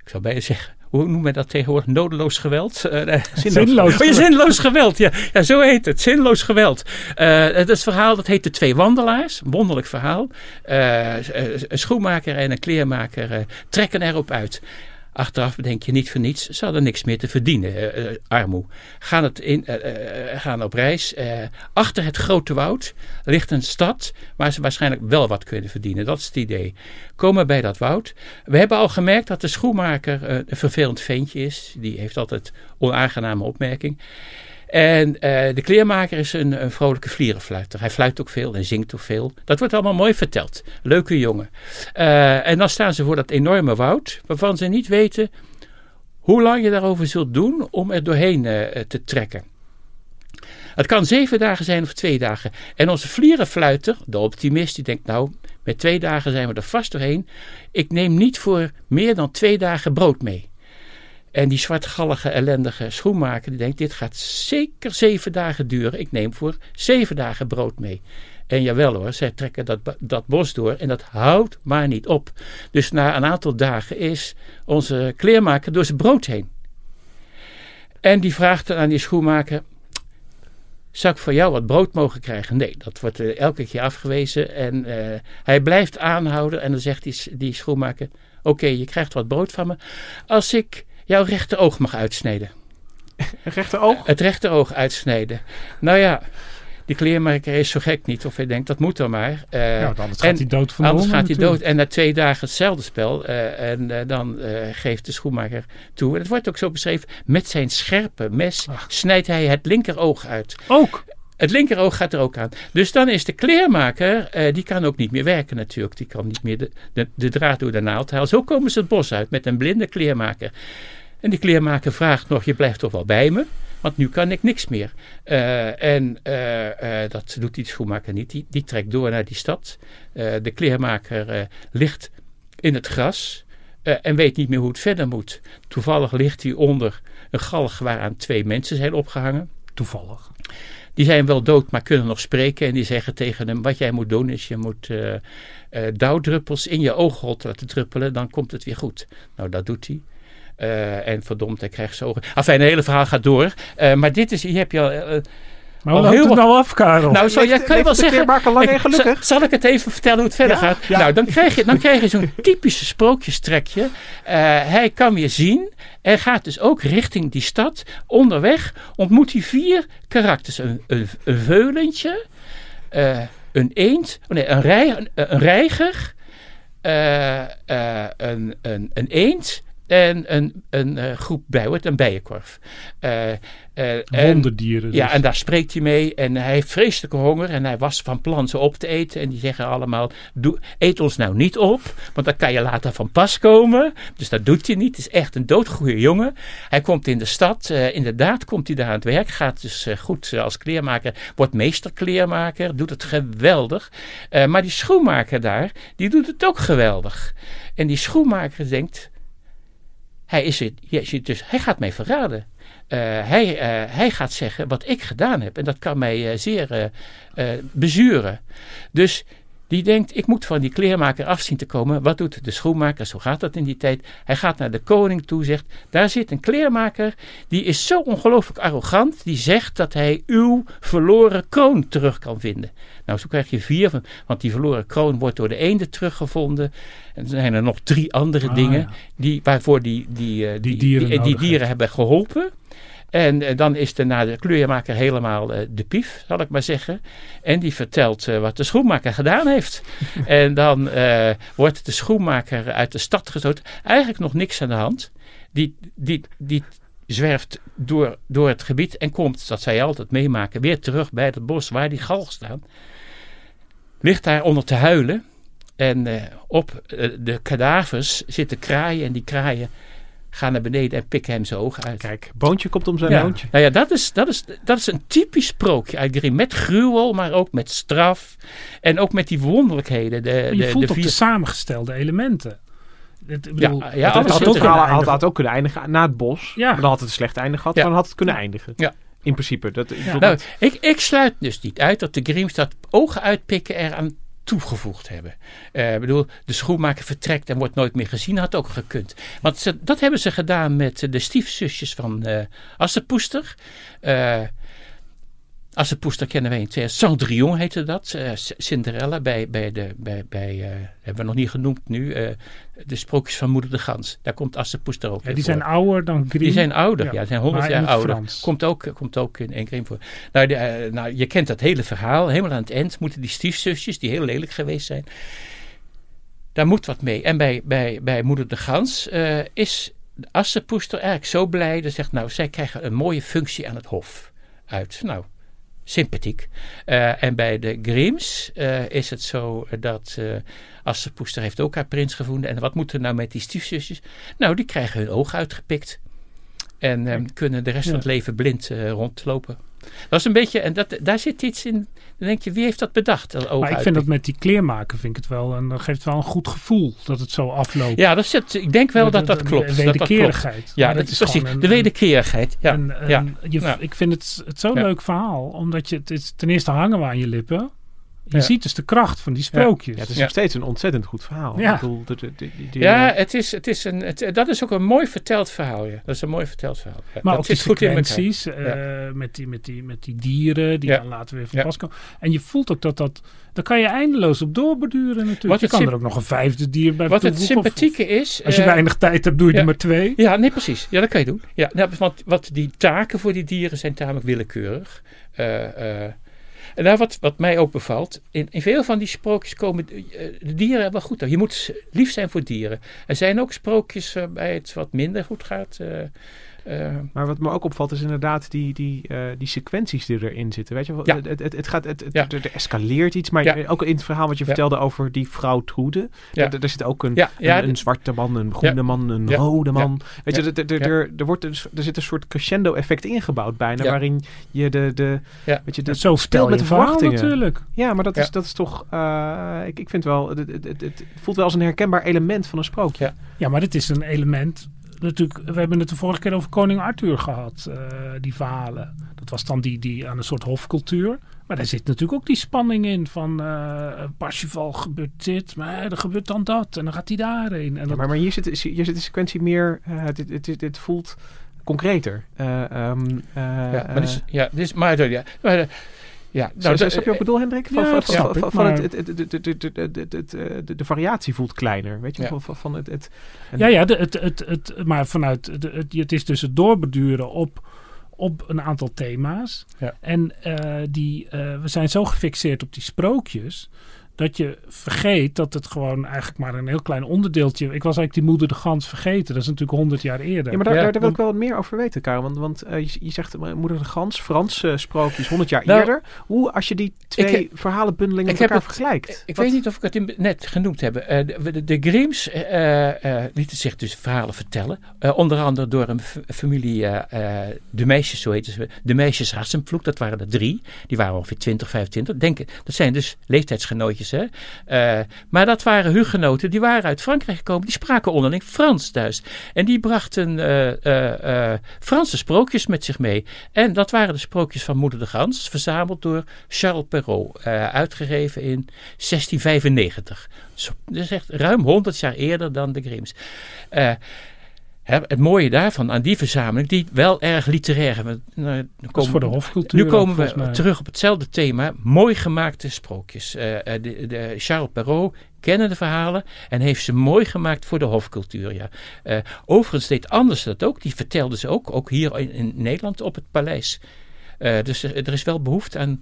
Ik zou bijna zeggen. Hoe noemen we dat tegenwoordig? Nodeloos geweld? Nee. Zinloos Oh, ja, zinloos geweld. Ja. ja, zo heet het. Zinloos geweld. Eh, het verhaal dat heet De Twee Wandelaars. Wonderlijk verhaal. Eh, een schoenmaker en een kleermaker trekken erop uit. Achteraf bedenk je niet voor niets. Ze hadden niks meer te verdienen. eh, armoe. Gaan, het in, eh, gaan op reis. achter het grote woud ligt een stad waar ze waarschijnlijk wel wat kunnen verdienen. Dat is het idee. Komen bij dat woud. We hebben al gemerkt dat de schoenmaker een vervelend ventje is. Die heeft altijd onaangename opmerking. En eh, de kleermaker is een, een vrolijke vlierenfluiter. Hij fluit ook veel en zingt ook veel. Dat wordt allemaal mooi verteld. Leuke jongen. Eh, en dan staan ze voor dat enorme woud, waarvan ze niet weten hoe lang je daarover zult doen om er doorheen eh, te trekken. Het kan zeven dagen zijn of twee dagen. En onze vlierenfluiter, de optimist, die denkt nou, met twee dagen zijn we er vast doorheen. Ik neem niet voor meer dan twee dagen brood mee. En die zwartgallige, ellendige schoenmaker die denkt, dit gaat zeker zeven dagen duren. Ik neem voor zeven dagen brood mee. En jawel hoor, zij trekken dat, dat bos door en dat houdt maar niet op. Dus na een aantal dagen is onze kleermaker door zijn brood heen. En die vraagt dan aan die schoenmaker, zou ik voor jou wat brood mogen krijgen? Nee, dat wordt eh, elke keer afgewezen. En eh, hij blijft aanhouden en dan zegt die, die schoenmaker, oké, je krijgt wat brood van me. Als ik jouw rechteroog mag uitsnijden. Een rechteroog? Het rechteroog uitsnijden. Nou ja, die kleermaker is zo gek niet. Of hij denkt, dat moet dan maar. Eh, ja, anders en gaat hij dood van de Anders gaat hij dood. En na twee dagen hetzelfde spel. eh, en eh, dan geeft de schoenmaker toe. En het wordt ook zo beschreven. Met zijn scherpe mes snijdt hij het linkeroog uit. Ook. Het linkeroog gaat er ook aan. Dus dan is de kleermaker, die kan ook niet meer werken natuurlijk. Die kan niet meer de, de, de draad door de naald halen. Zo komen ze het bos uit met een blinde kleermaker. En die kleermaker vraagt nog, je blijft toch wel bij me? Want nu kan ik niks meer. Eh, en eh, eh, dat doet die schoenmaker niet. Die, die trekt door naar die stad. De kleermaker ligt in het gras. en weet niet meer hoe het verder moet. Toevallig ligt hij onder een galg waaraan twee mensen zijn opgehangen. Toevallig. Die zijn wel dood, maar kunnen nog spreken. En die zeggen tegen hem: Wat jij moet doen, is je moet dauwdruppels in je ooghol laten druppelen. Dan komt het weer goed. Nou, dat doet hij. Eh, en verdomd, hij krijgt ogen. Enfin, het hele verhaal gaat door. Eh, maar dit is, hier heb je al. eh, Maar hoe heel loopt het nou af, Karel? nou, zo, ja, kan je wel zeggen. kleermaker lang en gelukkig? zal- Zal ik het even vertellen hoe het verder Ja, gaat? ja. Nou, dan krijg je, dan krijg je zo'n typische sprookjestrekje. Eh, hij kan weer zien en gaat dus ook richting die stad. Onderweg ontmoet hij vier karakters: een, een, een veulentje, eh, een eend, oh nee, een, rij, een, een reiger, eh, eh, een, een, een eend. En een, een eh, groep bijen, een bijenkorf. Eh, en- Wonderdieren. ja, dus. en daar spreekt hij mee. En hij heeft vreselijke honger. En hij was van plan ze op te eten. En die zeggen allemaal: doe, eet ons nou niet op. Want dan kan je later van pas komen. Dus dat doet hij niet. Het is echt een doodgoeie jongen. Hij komt in de stad. inderdaad, komt hij daar aan het werk. Gaat dus goed als kleermaker. Wordt meesterkleermaker. Doet het geweldig. Maar die schoenmaker daar, die doet het ook geweldig. En die schoenmaker denkt. Hij, is het, dus, hij gaat mij verraden. Eh, hij, eh, hij gaat zeggen wat ik gedaan heb. En dat kan mij eh, zeer bezuren. Dus die denkt, ik moet van die kleermaker af zien te komen. Wat doet de schoenmaker? Zo gaat dat in die tijd. Hij gaat naar de koning toe, zegt, daar zit een kleermaker. Die is zo ongelooflijk arrogant. Die zegt dat hij uw verloren kroon terug kan vinden. Nou, zo krijg je vier van, want die verloren kroon wordt door de eenden teruggevonden. En er zijn er nog drie andere Ah, dingen ja. die, waarvoor die, die, eh, die, dieren die, die dieren hebben geholpen. En eh, dan is er na de kleurmaker helemaal eh, de pief, zal ik maar zeggen. En die vertelt eh, wat de schoenmaker gedaan heeft. en dan wordt de schoenmaker uit de stad gestoten. Eigenlijk nog niks aan de hand. Die, die, die zwerft door, door het gebied en komt, dat zij altijd meemaken, weer terug bij het bos waar die galg staan. Ligt daar onder te huilen. En op de kadavers zitten kraaien en die kraaien gaan naar beneden en pikken hem zijn ogen uit. Kijk, Boontje komt om zijn Ja. loontje. Nou ja, dat is, dat, is, dat is een typisch sprookje uit Grimm. Met gruwel, maar ook met straf. En ook met die wonderlijkheden. De, je de, voelt de ook vier... de samengestelde elementen. Het, ik bedoel, ja, het alles Het had, er. ook had, had ook kunnen eindigen na het bos. Ja. Maar dan had het een slecht einde gehad. Ja. Dan had het kunnen eindigen. Ja. In principe. Dat, ik bedoel, Nou, ik, ik sluit dus niet uit dat de Grimms dat ogen uitpikken eraan toegevoegd hebben. Eh, Ik bedoel, de schoenmaker vertrekt en wordt nooit meer gezien, had ook gekund. Want dat hebben ze gedaan met de stiefzusjes van eh Assepoester. Eh Assepoester kennen wij in twee. Cendrillon heette dat. eh, Cinderella bij, bij de, bij, bij eh, hebben we nog niet genoemd nu, eh, de sprookjes van Moeder de Gans. Daar komt Assepoester ook ja, die voor. zijn ouder dan Grimm. Die zijn ouder, ja, Ja, die zijn 100 maar in jaar ouder. Frans. Komt ook, komt ook in één Grimm voor. Nou, de, eh, nou, je kent dat hele verhaal. Helemaal aan het eind moeten die stiefzusjes, die heel lelijk geweest zijn, daar moet wat mee. En bij, bij, bij Moeder de Gans eh, is de Assepoester eigenlijk zo blij. Dat zegt, nou, zij krijgen een mooie functie aan het hof uit. Nou, sympathiek. Eh, en bij de Grimms eh, is het zo dat uh, Assepoester heeft ook haar prins gevonden. En wat moet er nou met die stiefzusjes? Nou, die krijgen hun oog uitgepikt. En um, kunnen de rest Ja. van het leven blind rondlopen. Dat is een beetje, en dat, daar zit iets in. Dan denk je, wie heeft dat bedacht? Dat Maar ik vind dat met die kleermaken vind ik het wel, en dat geeft wel een goed gevoel dat het zo afloopt. Ja, dat zit, ik denk wel dat dat klopt. De dat dat wederkerigheid. Ja, dat is precies. een- de wederkerigheid. Ja. Ja. je, Ja. Ik vind het, het zo'n leuk verhaal, omdat je het is, ten eerste hangen we aan je lippen. Je Ja. ziet dus de kracht van die sprookjes. ja, het is Ja. nog steeds een ontzettend goed verhaal. Ja. Ik bedoel, de- de- de- die- die- Ja, het is, het is een, het, dat is ook een mooi verteld verhaal. Ja. Dat is een mooi verteld verhaal. Ja, Maar dat ook die zit goed in eh, met, die, met, die, met die dieren die Ja. dan later weer van Ja. pas komen. En je voelt ook dat dat... Daar kan je eindeloos op doorbeduren natuurlijk. Wat je het kan er ook nog een vijfde dier bij Wat het. Of- sympathieke is. Als je eh, weinig tijd hebt, doe je ja. er maar twee. Ja, nee, precies. Ja, dat kan je doen. Ja, nou, want wat die taken voor die dieren zijn tamelijk willekeurig. Eh, eh, en nou, wat, wat mij ook bevalt, in, in veel van die sprookjes komen eh, de dieren wel goed uit. Je moet lief zijn voor dieren. Er zijn ook sprookjes waarbij het wat minder goed gaat. Eh, Maar wat me ook opvalt is inderdaad die, die, eh, die sequenties die erin zitten. Weet je, wel? Ja. het, het, het, gaat, het, het- Ja. er, er escaleert iets. Maar Ja. ook in het verhaal wat je Ja. vertelde over die vrouw Trude. Ja. Er, er zit ook een, ja, ja, een, een zwarte man, een groene Ja. man, een Ja. rode man. Weet je, Ja. er, er, er, er, wordt er zit een soort crescendo effect ingebouwd bijna. Ja. Waarin je de, de, Ja. weet je, de zo speelt met de verwachtingen. natuurlijk. Ja, maar dat is, Ja. dat is toch... eh, ik, ik vind wel... Het, het, het, het voelt wel als een herkenbaar element van een sprookje. Ja. Ja, maar dit is een element. Natuurlijk, we hebben het de vorige keer over koning Arthur gehad, eh, die verhalen. Dat was dan die, die aan een soort hofcultuur. Maar daar zit natuurlijk ook die spanning in van eh Parsifal gebeurt dit, maar er gebeurt dan dat en dan gaat hij daarheen. En Ja, dat, maar, maar hier zit, hier zit de sequentie meer... eh, het, het, het, het voelt concreter. Eh, ehm, eh, ja, maar, eh, dus, ja, dus, maar, ja, maar, ja, nou, heb je ook bedoel, Hendrik? Van De variatie voelt kleiner, weet je? Ja. Van, van het, het, ja, ja de, het, het, het, maar vanuit... De, het, het is dus het doorbeduren op, op een aantal thema's. En uh, die, uh, we zijn zo gefixeerd op die sprookjes... Dat je vergeet dat het gewoon eigenlijk maar een heel klein onderdeeltje. Ik was eigenlijk die moeder de gans vergeten. Dat is natuurlijk honderd jaar eerder. Ja, maar daar, Ja, daar, daar wil ik wel wat meer over weten, Karel. Want, want eh, je, je zegt eh, Moeder de Gans, Franse sprookjes, 100 jaar Nou, eerder. Hoe, als je die twee Ik verhalenbundelingen ik met elkaar het- vergelijkt? Ik Wat- weet niet of ik het in- net genoemd heb. Eh, de, de, eh, eh, lieten zich dus verhalen vertellen. Eh, onder andere door een familie, eh, eh, de meisjes, zo heten ze. De meisjes Hassenploeg, dat waren er drie. Die waren ongeveer 20, 25. Denk, dat zijn dus leeftijdsgenootjes. Eh, maar dat waren hugenoten, die waren uit Frankrijk gekomen. Die spraken onderling Frans thuis. En die brachten eh, eh, Franse sprookjes met zich mee. En dat waren de sprookjes van Moeder de Gans, verzameld door Charles Perrault. uitgegeven in 1695. Zo, dat is echt ruim 100 jaar eerder dan de Grimms. Eh, het mooie daarvan aan die verzameling, die wel erg literair is. Nou, voor de hofcultuur. Nu komen we terug op hetzelfde thema. Mooi gemaakte sprookjes. Uh, de, de Charles Perrault kennen de verhalen en heeft ze mooi gemaakt voor de hofcultuur. Ja. Uh, overigens deed Anders dat ook. Die vertelde ze ook, ook hier in, in Nederland op het paleis. Uh, dus er, er, is wel behoefte aan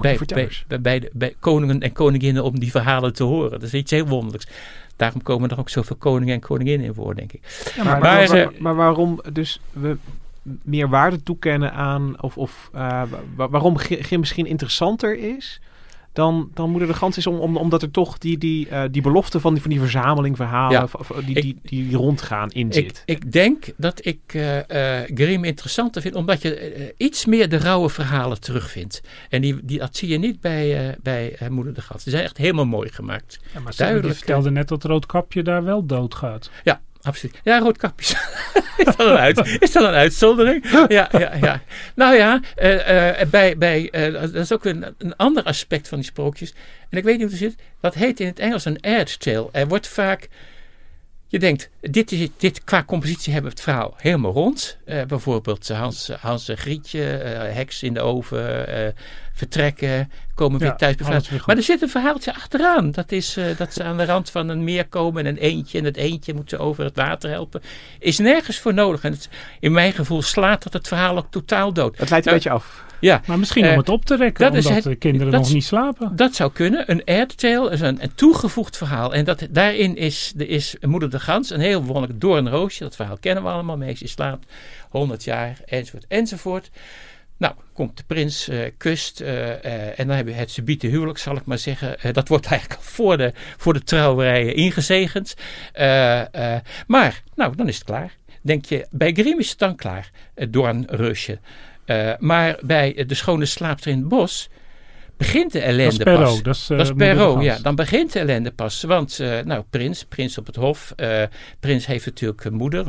bij, bij, bij, de, bij, koningen en koninginnen om die verhalen te horen. Dat is iets heel wonderlijks. Daarom komen er ook zoveel koningen en koninginnen in voor, denk ik. Ja, maar, maar, maar, maar, waarom dus we meer waarde toekennen aan, of, of uh, waarom Grim misschien interessanter is dan, dan Moeder de Gans is om, om, omdat er toch die, die, uh, die belofte van die, van die verzameling verhalen die, die, die, rondgaan in zit. Ik, ik denk dat ik uh, uh, Grimm interessanter vind, omdat je iets meer de rauwe verhalen terugvindt. En die, die, dat zie je niet bij, bij Moeder de Gans. Die zijn echt helemaal mooi gemaakt. Ja, maar Duidelijk, vertelde net dat Roodkapje daar wel doodgaat. Ja, absoluut. Ja, roodkapjes. is, dat een uit, is dat een uitzondering? Ja, ja, ja. Nou ja, uh, uh, bij, bij, uh, dat is ook een, een ander aspect van die sprookjes. En ik weet niet hoe het zit. Dat heet in het Engels een ad. Er wordt vaak... Je denkt, dit, is, dit qua compositie hebben we het verhaal helemaal rond. bijvoorbeeld Hans, Hans Grietje, heks in de oven, vertrekken, komen weer thuis Maar er zit een verhaaltje achteraan. Dat is uh, dat ze aan de rand van een meer komen en een eentje. En het eentje moet ze over het water helpen. Is nergens voor nodig. En het, in mijn gevoel slaat dat het verhaal ook totaal dood. Het leidt een nou, beetje af. Ja. Maar misschien om uh, het op te rekken, dat omdat het, de kinderen nog niet slapen. Dat zou kunnen. Een airtale is een, een toegevoegd verhaal. En dat, daarin is, de, is Moeder de Gans een heel wonderlijk doornroosje. Dat verhaal kennen we allemaal. Meisje slaapt 100 jaar, enzovoort, enzovoort. Nou, komt de prins, uh, kust uh, uh, en dan heb je het subiete huwelijk, zal ik maar zeggen. dat wordt eigenlijk al voor de, voor de trouwerijen ingezegend. maar, nou, dan is het klaar. Denk je, bij Grimm is het dan klaar, het doornreusje. maar bij De Schone Slaapster in het Bos begint de ellende dat pas. Dat is, dat is Perrault, ja. Dan begint de ellende pas. Want, nou, prins, prins op het hof. prins heeft natuurlijk een moeder.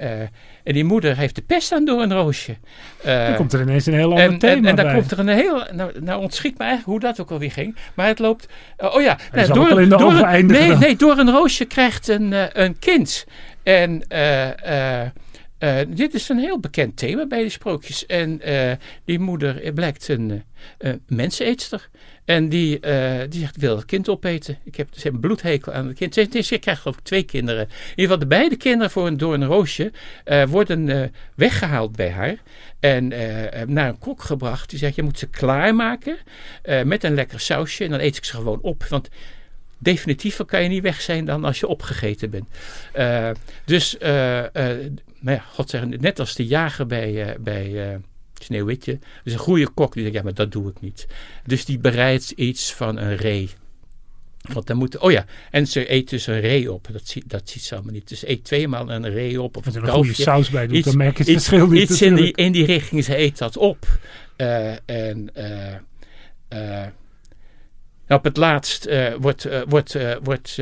Uh, en die moeder heeft de pest aan door een roosje. Uh, dan komt er ineens een heel ander en, thema En, en dan bij. komt er een heel... Nou, nou ontschiet me eigenlijk hoe dat ook alweer ging. Maar het loopt... Uh, oh ja. Nou, door, in de door, een, nee, nee, door een roosje krijgt een, een kind. En... Uh, dit is een heel bekend thema bij de sprookjes. En uh, die moeder blijkt een uh, menseneetster. En die, die zegt, wil het kind opeten. Ik heb, hebben een bloedhekel aan het kind. Ze, krijgt ik twee kinderen. In ieder geval de beide kinderen voor een, door een roosje worden weggehaald bij haar. En naar een kok gebracht. Die zegt, je moet ze klaarmaken met een lekker sausje. En dan eet ik ze gewoon op. Want definitiever kan je niet weg zijn dan als je opgegeten bent. Dus, nou ja, god zeggen, net als de jager bij, bij Sneeuwwitje. Dus een goede kok die zegt, ja, maar dat doe ik niet. Dus die bereidt iets van een ree. Want dan moet, oh ja, en ze eet dus een ree op. Dat, zie, dat ziet ze allemaal niet. Dus eet tweemaal een ree op. Of Als er een goede saus bij doet, dan merk je het iets, verschil niet. Iets in die, in die richting, ze eet dat op. en op het laatst uh, wordt, uh, wordt, uh, wordt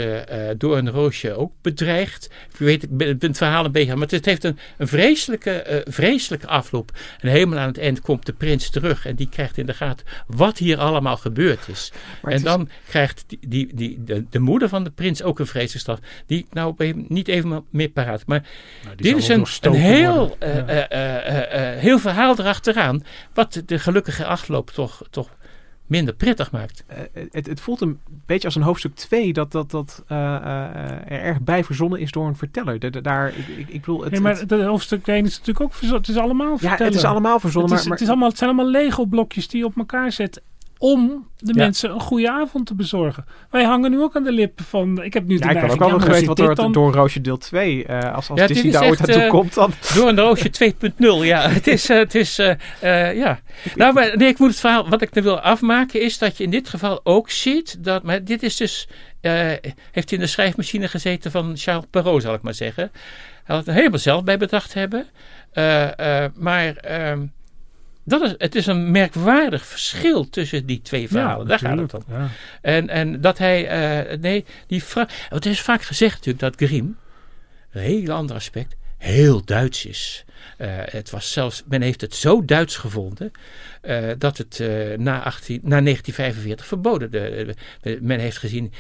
door een roosje ook bedreigd. Ik weet ik ben, het verhaal een beetje, maar het heeft een, een vreselijke, vreselijke afloop. En helemaal aan het eind komt de prins terug en die krijgt in de gaten wat hier allemaal gebeurd is. Maar en dan krijgt die, die, die, de, de, moeder van de prins ook een vreselijke straf. Die ik nou niet even meer paraat. Maar nou, dit is een, een heel, ja. heel verhaal erachteraan. Wat de gelukkige afloop toch, toch minder prettig maakt. Uh, het, het, voelt een beetje als een hoofdstuk 2 dat, dat, dat uh, uh, er erg bij verzonnen is door een verteller. De, de, daar, ik, ik bedoel, het, nee, maar het, hoofdstuk 1 is natuurlijk ook verzonnen. Het is allemaal vertellen. Ja, het is allemaal verzonnen. Het, is, maar, het, is allemaal, het zijn allemaal Lego-blokjes die je op elkaar zet om de ja. mensen een goede avond te bezorgen. Wij hangen nu ook aan de lippen van... Ik heb nu ja, ik kan ook wel geweten wat door, dan... door Roosje deel 2... Uh, als als ja, Disney daar ooit naartoe uh, komt dan... Door een Roosje 2.0, ja. Het is... Uh, het is ja. Nou, maar nee, ik moet het verhaal... Wat ik er wil afmaken is dat je in dit geval ook ziet dat... Maar dit is dus... heeft in de schrijfmachine gezeten van Charles Perrault, zal ik maar zeggen. Hij had het helemaal zelf bij bedacht hebben. maar... Ehm, dat is, het is een merkwaardig verschil tussen die twee verhalen. Ja, Daar gaat het om. Ja. En, en dat hij, uh, nee, die vraag. Het is vaak gezegd natuurlijk dat Grimm, een heel ander aspect, heel Duits is. Uh, het was zelfs, men heeft het zo Duits gevonden uh, dat het na, 18, na 1945 verboden. De, de, men heeft gezien,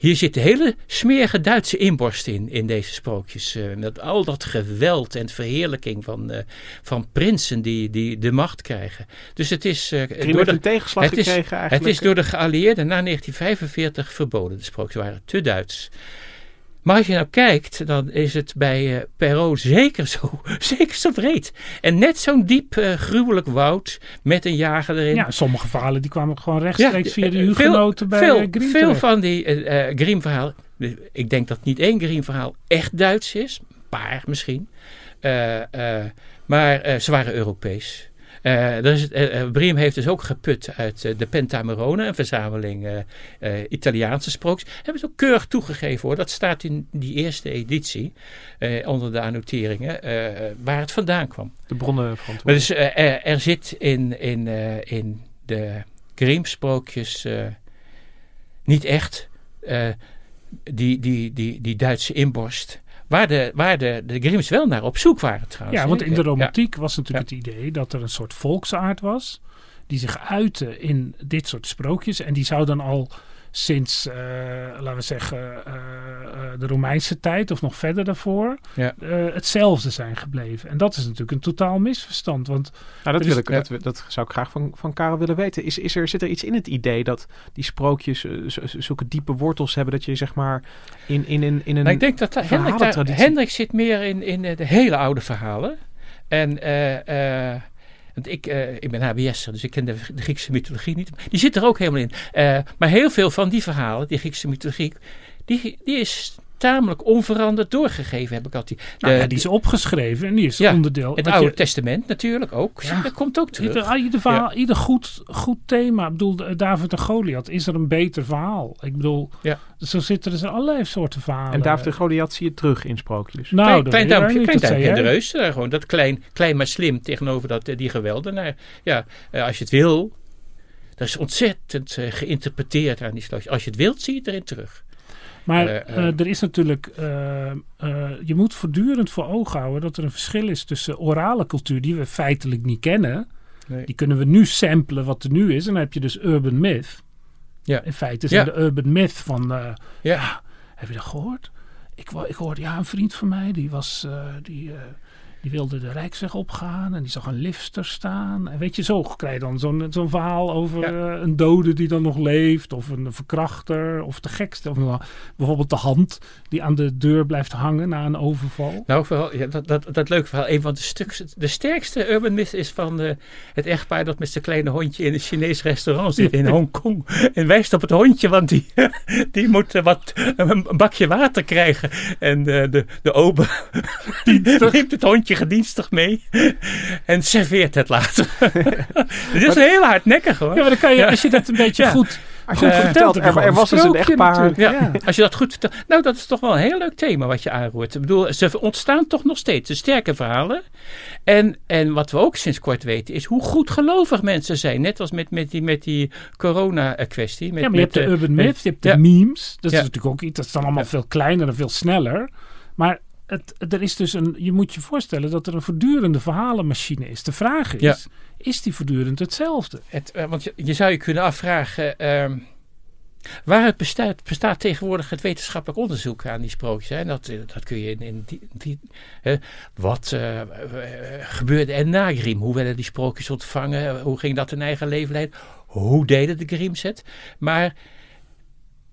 hier zit de hele smerige Duitse inborst in, in deze sprookjes. Uh, met al dat geweld en verheerlijking van, uh, van prinsen die, die de macht krijgen. Dus het is... Uh, door de, een tegenslag het gekregen is, eigenlijk. Het is door de geallieerden na 1945 verboden. De sprookjes waren te Duits. Maar als je nou kijkt, dan is het bij uh, Perrault zeker zo, zeker zo breed. En net zo'n diep uh, gruwelijk woud met een jager erin. Ja, sommige verhalen die kwamen gewoon rechtstreeks ja, via de hugenoten bij veel, Grimm Veel van die uh, Grimm verhalen, ik denk dat niet één Grimm verhaal echt Duits is. Een paar misschien. maar ze waren Europees. Uh, dus, uh, Briem heeft dus ook geput uit uh, de Pentamerone, een verzameling Italiaanse sprookjes. Hebben ze ook keurig toegegeven hoor. Dat staat in die eerste editie onder de annoteringen waar het vandaan kwam. De bronnen van Maar dus er, er, zit in, in, in de Grimm sprookjes niet echt die, die, die, die Duitse inborst. Waar de, waar de, de Grimms wel naar op zoek waren trouwens. Ja, want in de romantiek was natuurlijk het idee dat er een soort volksaard was. Die zich uitte in dit soort sprookjes. En die zou dan al sinds, uh, laten we zeggen, uh, uh, de Romeinse tijd of nog verder daarvoor, ja. hetzelfde zijn gebleven. En dat is natuurlijk een totaal misverstand. Want nou, dat, wil ik, dat, dat, zou ik graag van, van Karel willen weten. Is, is er, zit er iets in het idee dat die sprookjes zulke diepe wortels hebben dat je zeg maar in, in, in, in een. Nou, ik denk dat Hendrik, daar, Hendrik zit meer in, in de hele oude verhalen. En want ik, uh, ik ben HBS'er, dus ik ken de, Griekse mythologie niet. Die zit er ook helemaal in. Uh, maar heel veel van die verhalen, die Griekse mythologie, die, die is tamelijk onveranderd doorgegeven, heb ik altijd. Nou, ja, die is opgeschreven en die is ja, onderdeel. Het Oude Testament natuurlijk ook. Ja, dat komt ook terug. Ieder, ieder, verhaal, ieder goed, goed thema. Ik bedoel, David en Goliath, is er een beter verhaal? Ik bedoel, ja. zo zitten er allerlei soorten verhalen. En David en Goliath zie je terug in sprookjes. Nou, klein, klein duimpje, klein duimpje in de reus. Uh, gewoon dat klein, klein maar slim tegenover dat, uh, die geweldenaar. Ja, als je het wil, dat is ontzettend geïnterpreteerd aan die slootjes. Als je het wilt, zie je het erin terug. Maar uh, er is natuurlijk, je moet voortdurend voor ogen houden dat er een verschil is tussen orale cultuur, die we feitelijk niet kennen. Nee. Die kunnen we nu samplen wat er nu is. En dan heb je dus urban myth. Ja. In feite is ja. de urban myth van, ja. ja. heb je dat gehoord? Ik, ik hoorde, ja, een vriend van mij, die was, die die wilde de Rijksweg opgaan en die zag een lifter staan. En weet je, zo krijg je dan zo'n zo'n verhaal over uh, een dode die dan nog leeft. Of een verkrachter. Of de gekste. Of bijvoorbeeld de hand die aan de deur blijft hangen na een overval. Nou, vooral, ja, dat, dat, dat leuke verhaal. Een van de, stuks, de sterkste urban myth is van het echtpaar dat met zijn kleine hondje in een Chinees restaurant zit in Hongkong. En wijst op het hondje, want die, die moet uh, wat, een bakje water krijgen. En de, de ober die neemt het hondje gedienstig mee en serveert het later. Het is een heel hardnekkig hoor. Ja, maar dan kan je, als je dat een beetje goed, goed uh, vertelt, er, er was dus een echtpaar. Ja, ja. Als je dat goed vertelt. Nou, dat is toch wel een heel leuk thema wat je aanroert. Ik bedoel, ze ontstaan toch nog steeds. De sterke verhalen. En, en wat we ook sinds kort weten is hoe goed gelovig mensen zijn. Net als met, met die, met die corona-kwestie. Ja, maar je hebt de urban myth, je hebt de memes. Dat is natuurlijk ook iets, dat is dan allemaal veel kleiner en veel sneller. Maar het, er is dus een, je moet je voorstellen dat er een voortdurende verhalenmachine is. De vraag is, is die voortdurend hetzelfde? Het, uh, want je, je, zou je kunnen afvragen, uh, waar bestaat, bestaat tegenwoordig het wetenschappelijk onderzoek aan die sprookjes? Hè? Dat, eh, dat kun je in, in die, die wat uh, gebeurde er na Grim? Hoe werden die sprookjes ontvangen? Hoe ging dat in eigen leven leiden? Hoe deden de Grims het? Maar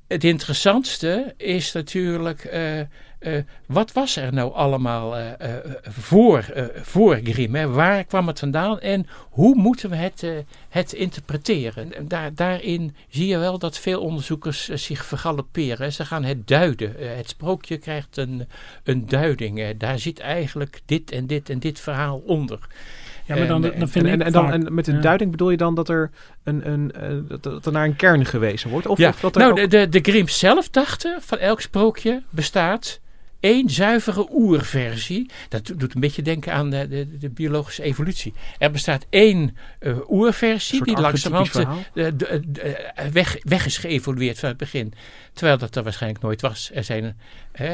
het interessantste is natuurlijk uh, wat was er nou allemaal uh, uh, voor, voor Grimm? Hè? Waar kwam het vandaan en hoe moeten we het, het interpreteren? Daar, daarin zie je wel dat veel onderzoekers zich vergalopperen. Ze gaan het duiden. het sprookje krijgt een, een duiding. daar zit eigenlijk dit en dit en dit verhaal onder. Ja, maar dan, dan vind en, ik en, dan, en met een duiding bedoel je dan dat er, een, een, uh, dat, er naar een kern gewezen wordt? Of, ja. of dat er nou, ook... de, de, de Grimm zelf dachten van elk sprookje bestaat één zuivere oerversie. Dat doet een beetje denken aan de, de, de biologische evolutie. Er bestaat één uh, oerversie die langzamerhand uh, weg, weg is geëvolueerd van het begin. Terwijl dat er waarschijnlijk nooit was. Er zijn, uh,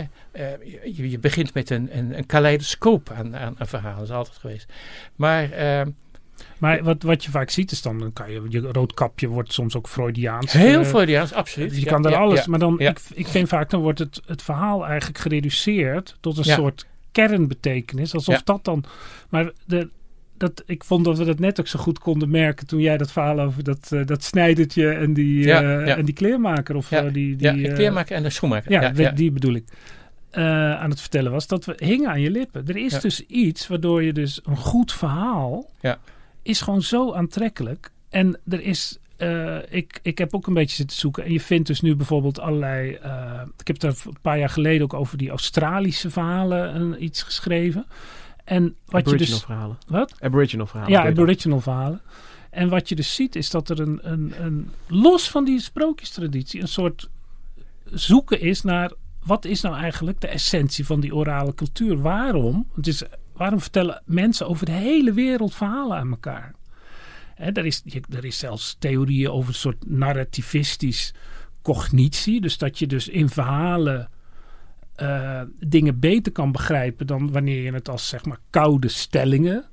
je, je, begint met een, een, een kaleidoscoop aan, aan, aan verhalen. Dat is altijd geweest. Maar... Maar wat, wat je vaak ziet is dan, dan kan je, je roodkapje wordt soms ook Freudiaans. Heel eh, Freudiaans, absoluut. Dus je Ja, kan daar ja, alles, ja. maar dan, ik, ik vind vaak, dan wordt het, het verhaal eigenlijk gereduceerd tot een soort kernbetekenis. Alsof dat dan, maar de, dat, ik vond dat we dat net ook zo goed konden merken toen jij dat verhaal over dat, eh, dat snijdertje en die, eh, en die kleermaker of Ja, die, die de kleermaker en de schoenmaker. ja, die, bedoel ik. aan het vertellen was dat we hingen aan je lippen. Er is dus iets waardoor je dus een goed verhaal Ja. Is gewoon zo aantrekkelijk. En er is, eh, ik, ik heb ook een beetje zitten zoeken. En je vindt dus nu bijvoorbeeld allerlei. eh, ik heb daar een paar jaar geleden ook over die Australische verhalen een, iets geschreven. En wat je Aboriginal dus. verhalen. Wat? Aboriginal verhalen. Ja, je aboriginal verhalen. En wat je dus ziet is dat er een, een, een los van die sprookjestraditie een soort zoeken is naar wat is nou eigenlijk de essentie van die orale cultuur? Waarom? Het is, waarom vertellen mensen over de hele wereld verhalen aan elkaar? Hè, er, is, er is zelfs theorieën over een soort narrativistisch cognitie. Dus dat je dus in verhalen eh, dingen beter kan begrijpen dan wanneer je het als zeg maar koude stellingen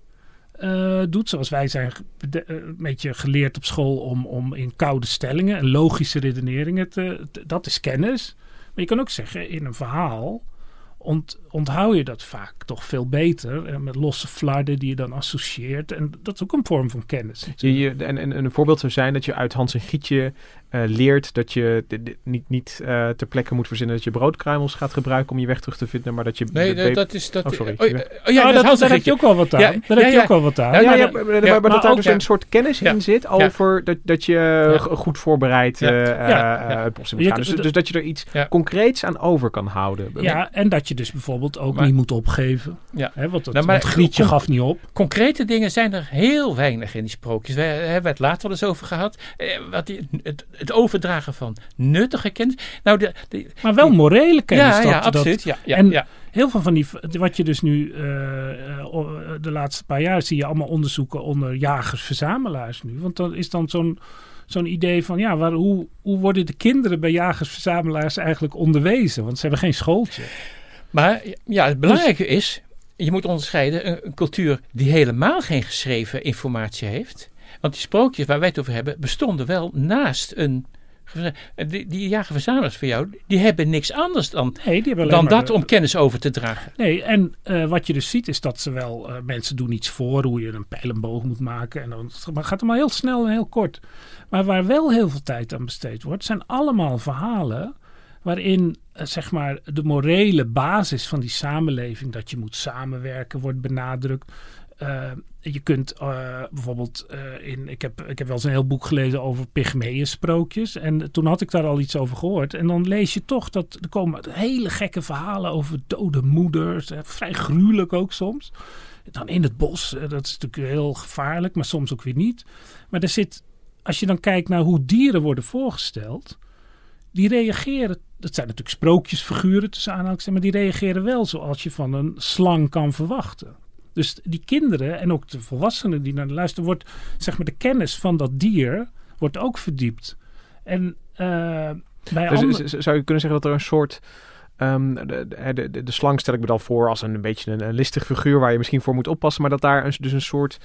eh, doet. Zoals wij zijn eh, een beetje geleerd op school om, om in koude stellingen en logische redeneringen te, te- Dat is kennis. Maar je kan ook zeggen, in een verhaal ont, onthoud je dat vaak toch veel beter. eh, met losse flarden die je dan associeert. En dat is ook een vorm van kennis. Je, je, en, en een voorbeeld zou zijn dat je uit Hans en Gietje eh, leert dat je de- de- niet, niet eh, ter plekke moet verzinnen dat je broodkruimels gaat gebruiken om je weg terug te vinden, maar dat je... Nee, de- dat, dat is... Dat, Oh, sorry. Oh, ja, Ja. oh, ja, Ja, dat dat, daar heb je ook wel wat aan. Ja, daar heb je ja. ook wel wat aan. Ja, Ja, maar ja, dat- maar, maar, ja, maar dat maar daar dus ja. een soort kennis Ja. in zit Ja. over dat, dat je Ja. g- goed voorbereid Ja. eh, Ja. eh. Dus, dus dat je er iets Ja. concreets aan over kan houden. Ja, en dat je dus bijvoorbeeld ook Maar- niet moet opgeven. Ja. Hè, want, het, Nou, Grietje gaf niet op. Concrete dingen zijn er heel weinig in die sprookjes. We hebben het later wel eens over gehad. Eh, wat die, het, het overdragen van nuttige kennis. Nou, de, de, Maar wel morele kennis. ja, dat, ja, dat- absoluut. ja, ja, en- heel veel van die, wat je dus nu eh, eh, o- de laatste paar jaar zie je allemaal onderzoeken onder jagers-verzamelaars nu. Want dan is dan zo'n zo'n idee van, ja, waar, hoe, hoe worden de kinderen bij jagers-verzamelaars eigenlijk onderwezen? Want ze hebben geen schooltje. Maar ja, het belangrijke is, je moet onderscheiden een, een cultuur die helemaal geen geschreven informatie heeft. Want die sprookjes waar wij het over hebben, bestonden wel naast een. Die, die jagerverzamelaars van jou, die hebben niks anders dan, Nee, die dan dat de- om kennis over te dragen. Nee, en eh, wat je dus ziet is dat ze wel, eh, mensen doen iets voor hoe je een pijlenboog moet maken. En dan maar het gaat allemaal heel snel en heel kort. Maar waar wel heel veel tijd aan besteed wordt, zijn allemaal verhalen waarin eh, zeg maar de morele basis van die samenleving, dat je moet samenwerken, wordt benadrukt. Eh, je kunt eh, bijvoorbeeld eh, in. Ik heb, ik heb wel eens een heel boek gelezen over Pygmeeën-sprookjes. En toen had ik daar al iets over gehoord. En dan lees je toch dat er komen hele gekke verhalen over dode moeders. vrij gruwelijk ook soms. Dan in het bos. dat is natuurlijk heel gevaarlijk, maar soms ook weer niet. Maar er zit. Als je dan kijkt naar hoe dieren worden voorgesteld. Die reageren. Dat zijn natuurlijk sprookjesfiguren tussen aanhalingstekens. Maar die reageren wel zoals je van een slang kan verwachten. Dus die kinderen en ook de volwassenen die naar de luisteren, wordt zeg maar de kennis van dat dier wordt ook verdiept. En eh, bij Dus, andere- zou je kunnen zeggen dat er een soort... ehm, de, de, de, de slang stel ik me dan voor als een, een beetje een, een listig figuur waar je misschien voor moet oppassen. Maar dat daar een, dus een soort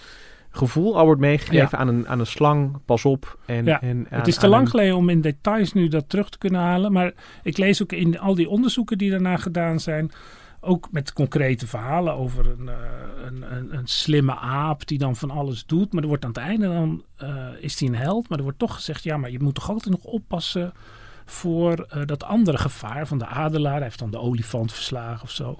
gevoel al wordt meegegeven Ja. aan, een, aan een slang. Pas op. En, Ja, en aan- het is te lang een- geleden om in details nu dat terug te kunnen halen. Maar ik lees ook in al die onderzoeken die daarna gedaan zijn. Ook met concrete verhalen over een, eh, een, een, een slimme aap die dan van alles doet. Maar er wordt aan het einde dan, eh, is hij een held. Maar er wordt toch gezegd, ja, maar je moet toch altijd nog oppassen voor eh, dat andere gevaar van de adelaar. Hij heeft dan de olifant verslagen of zo.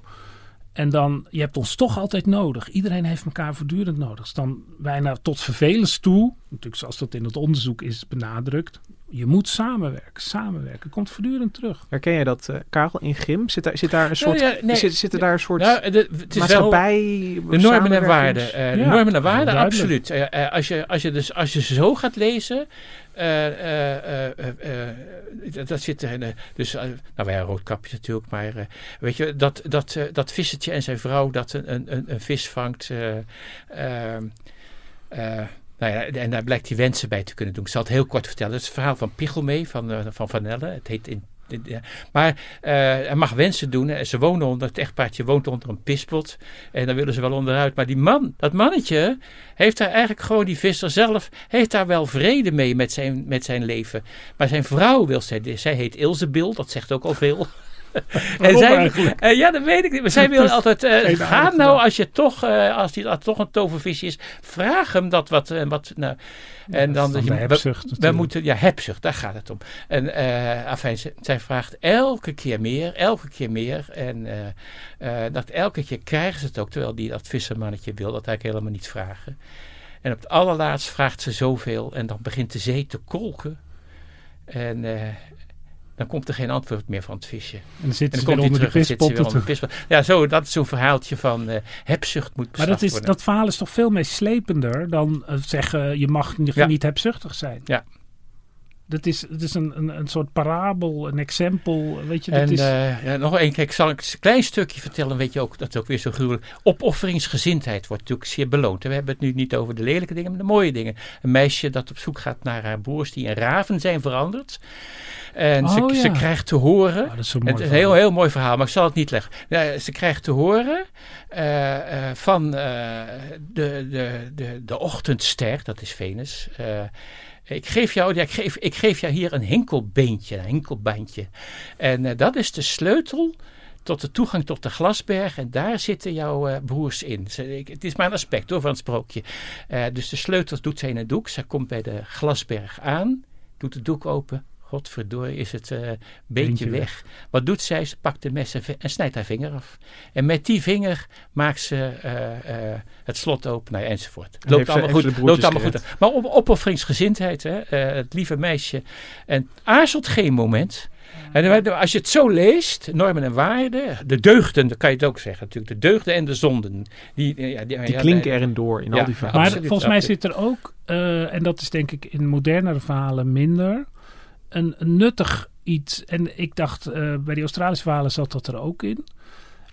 En dan, je hebt ons toch altijd nodig. Iedereen heeft elkaar voortdurend nodig. Dus dan bijna tot vervelens toe, natuurlijk zoals dat in het onderzoek is benadrukt. Je moet samenwerken, samenwerken. Komt voortdurend terug. Herken jij dat, eh, Karel, in Grim? Zit daar, zit daar een soort... ja, nee. zit, zitten daar een soort Nou, de, het is wel maatschappij... de normen en waarden. eh, de Ja, normen en waarden, absoluut. Eh, als, je, als, je dus, als je zo gaat lezen, eh, eh, eh, eh, eh, dat, zit er. dus, nou ja, roodkapje natuurlijk, maar weet je, dat, dat, dat vissertje en zijn vrouw dat een, een, een, een vis vangt. Eh, eh, eh, nou ja, en daar blijkt hij wensen bij te kunnen doen. Ik zal het heel kort vertellen. Het is het verhaal van Pichelmee van, eh, van Van. Het heet in. Maar eh, hij mag wensen doen. hè. Ze wonen onder, het echtpaardje woont onder een pispot. En dan willen ze wel onderuit. Maar die man, dat mannetje, heeft daar eigenlijk gewoon, die visser zelf, heeft daar wel vrede mee met zijn, met zijn leven. Maar zijn vrouw wil, zij, zij heet Ilsebil, dat zegt ook al veel. En zij, eh, ja, dat weet ik niet. Maar zij wil altijd, eh, ga nou als je toch, eh, als die toch een tovervisje is, vraag hem dat wat, eh, wat nou. En dan, je- dan we- hebzucht we, natuurlijk. moeten, ja, hebzucht, daar gaat het om. En afijn, zij vraagt elke keer meer, elke keer meer. En dat elke keer krijgen ze het ook, terwijl die, dat vissermannetje wil dat eigenlijk helemaal niet vragen. En op het allerlaatst vraagt ze zoveel en dan begint de zee te kolken. En dan komt er geen antwoord meer van het visje. En dan zitten En ze dan weer komt hij onder de terug en zit ze weer pispot. onder de pispot. Ja, zo, dat is zo'n verhaaltje van eh hebzucht moet Maar dat, is, worden. dat verhaal is toch veel meeslepender dan eh, zeggen je mag niet, Ja. niet hebzuchtig zijn. Ja. Dat is, het is een, een, een soort parabel, een exempel. Weet je, dat En is, eh, ja, nog één keer, ik zal een klein stukje vertellen, weet je ook, dat is ook weer zo gruwelijk. Opofferingsgezindheid wordt natuurlijk zeer beloond. We hebben het nu niet over de lelijke dingen, maar de mooie dingen. Een meisje dat op zoek gaat naar haar broers die in raven zijn veranderd. En ze, Oh, ja. ze krijgt te horen, Oh, dat is mooi het is een heel, heel mooi verhaal, maar ik zal het niet leggen. Ja, ze krijgt te horen eh, eh, van de, de, de, de ochtendster, dat is Venus. Ik geef, jou, ja, ik, geef, ik geef jou hier een hinkelbeentje, een hinkelbandje. En eh, dat is de sleutel tot de toegang tot de glasberg. En daar zitten jouw eh, broers in. Ik- het is maar een aspect hoor, van het sprookje. Eh, dus de sleutel doet zij in een doek. Zij komt bij de glasberg aan, doet de doek open. Godverdorie is het eh beentje Beentje weg. Wat doet zij? Ze pakt de mes en, snijdt haar vinger af. En met die vinger maakt ze eh, eh, het slot open nou ja, enzovoort. En loopt allemaal goed. Loopt allemaal goed. Maar op, opofferingsgezindheid, hè, eh, het lieve meisje. En aarzelt geen moment. En als je het zo leest, normen en waarden, de deugden, dat kan je het ook zeggen natuurlijk, de deugden en de zonden. Die, ja, die, Die ja, klinken erin door in Ja. al die verhalen. Maar absoluut, volgens mij absoluut. zit er ook, eh, en dat is denk ik in modernere verhalen minder, een, nuttig iets. En ik dacht, eh, bij die Australische verhalen zat dat er ook in.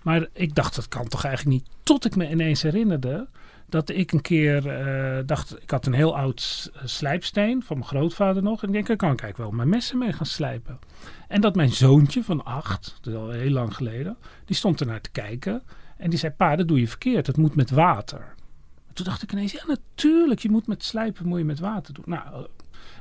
Maar ik dacht, dat kan toch eigenlijk niet. Tot ik me ineens herinnerde dat ik een keer eh, dacht, ik had een heel oud s- slijpsteen van mijn grootvader nog. En ik denk, daar kan ik eigenlijk wel mijn messen mee gaan slijpen. En dat mijn zoontje van acht, dat al heel lang geleden, die stond er naar te kijken. En die zei, pa, dat doe je verkeerd. Dat moet met water. Toen dacht ik ineens, ja natuurlijk, je moet met slijpen moet je met water doen. Nou, eh,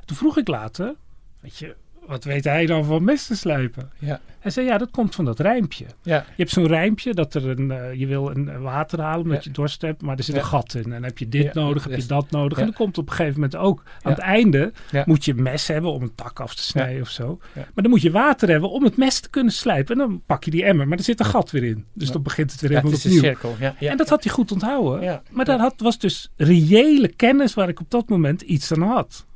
toen vroeg ik later, weet je, wat weet hij dan van messen slijpen? Ja. Hij zei, ja, dat komt van dat rijmpje. Ja. Je hebt zo'n rijmpje dat er een, eh, je wil een eh, water halen omdat Ja. je dorst hebt, maar er zit een gat in. En dan heb je dit nodig, heb je dat nodig. En dan komt op een gegeven moment ook, aan het einde moet je een mes hebben om een tak af te snijden of zo. Maar dan moet je water hebben om het mes te kunnen slijpen. En dan pak je die emmer, maar er zit een gat weer in. Dus dan begint het weer Ja, het helemaal is een opnieuw. cirkel. Ja, ja. En dat had hij goed onthouden. Maar dat had, was dus reële kennis waar ik op dat moment iets aan had.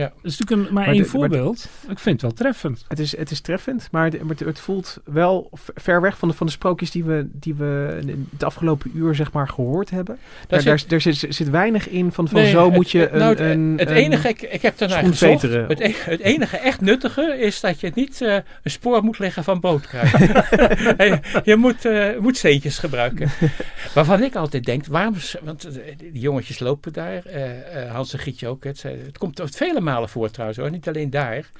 Ja. Dat is natuurlijk een, maar, Maar één de- maar de- voorbeeld. ik vind het wel treffend. Het is, het is treffend, maar het, maar het- het voelt wel ver weg van de, van de sprookjes die we, die we het afgelopen uur zeg maar gehoord hebben. Daar, zit- daar, daar zit, zit weinig in van, van Nee, zo het- moet je het- een... nou, het- een, het een- enige, ik, ik heb daarnaar gezocht. Het, e- het enige echt nuttige is dat je niet eh, een spoor moet leggen van bootkruid. je je moet, eh, moet steentjes gebruiken. Waarvan ik altijd denk, waarom, want eh, die jongetjes lopen daar, Hans en Gietje ook. Het, het komt vele malen voor trouwens hoor, niet alleen daar.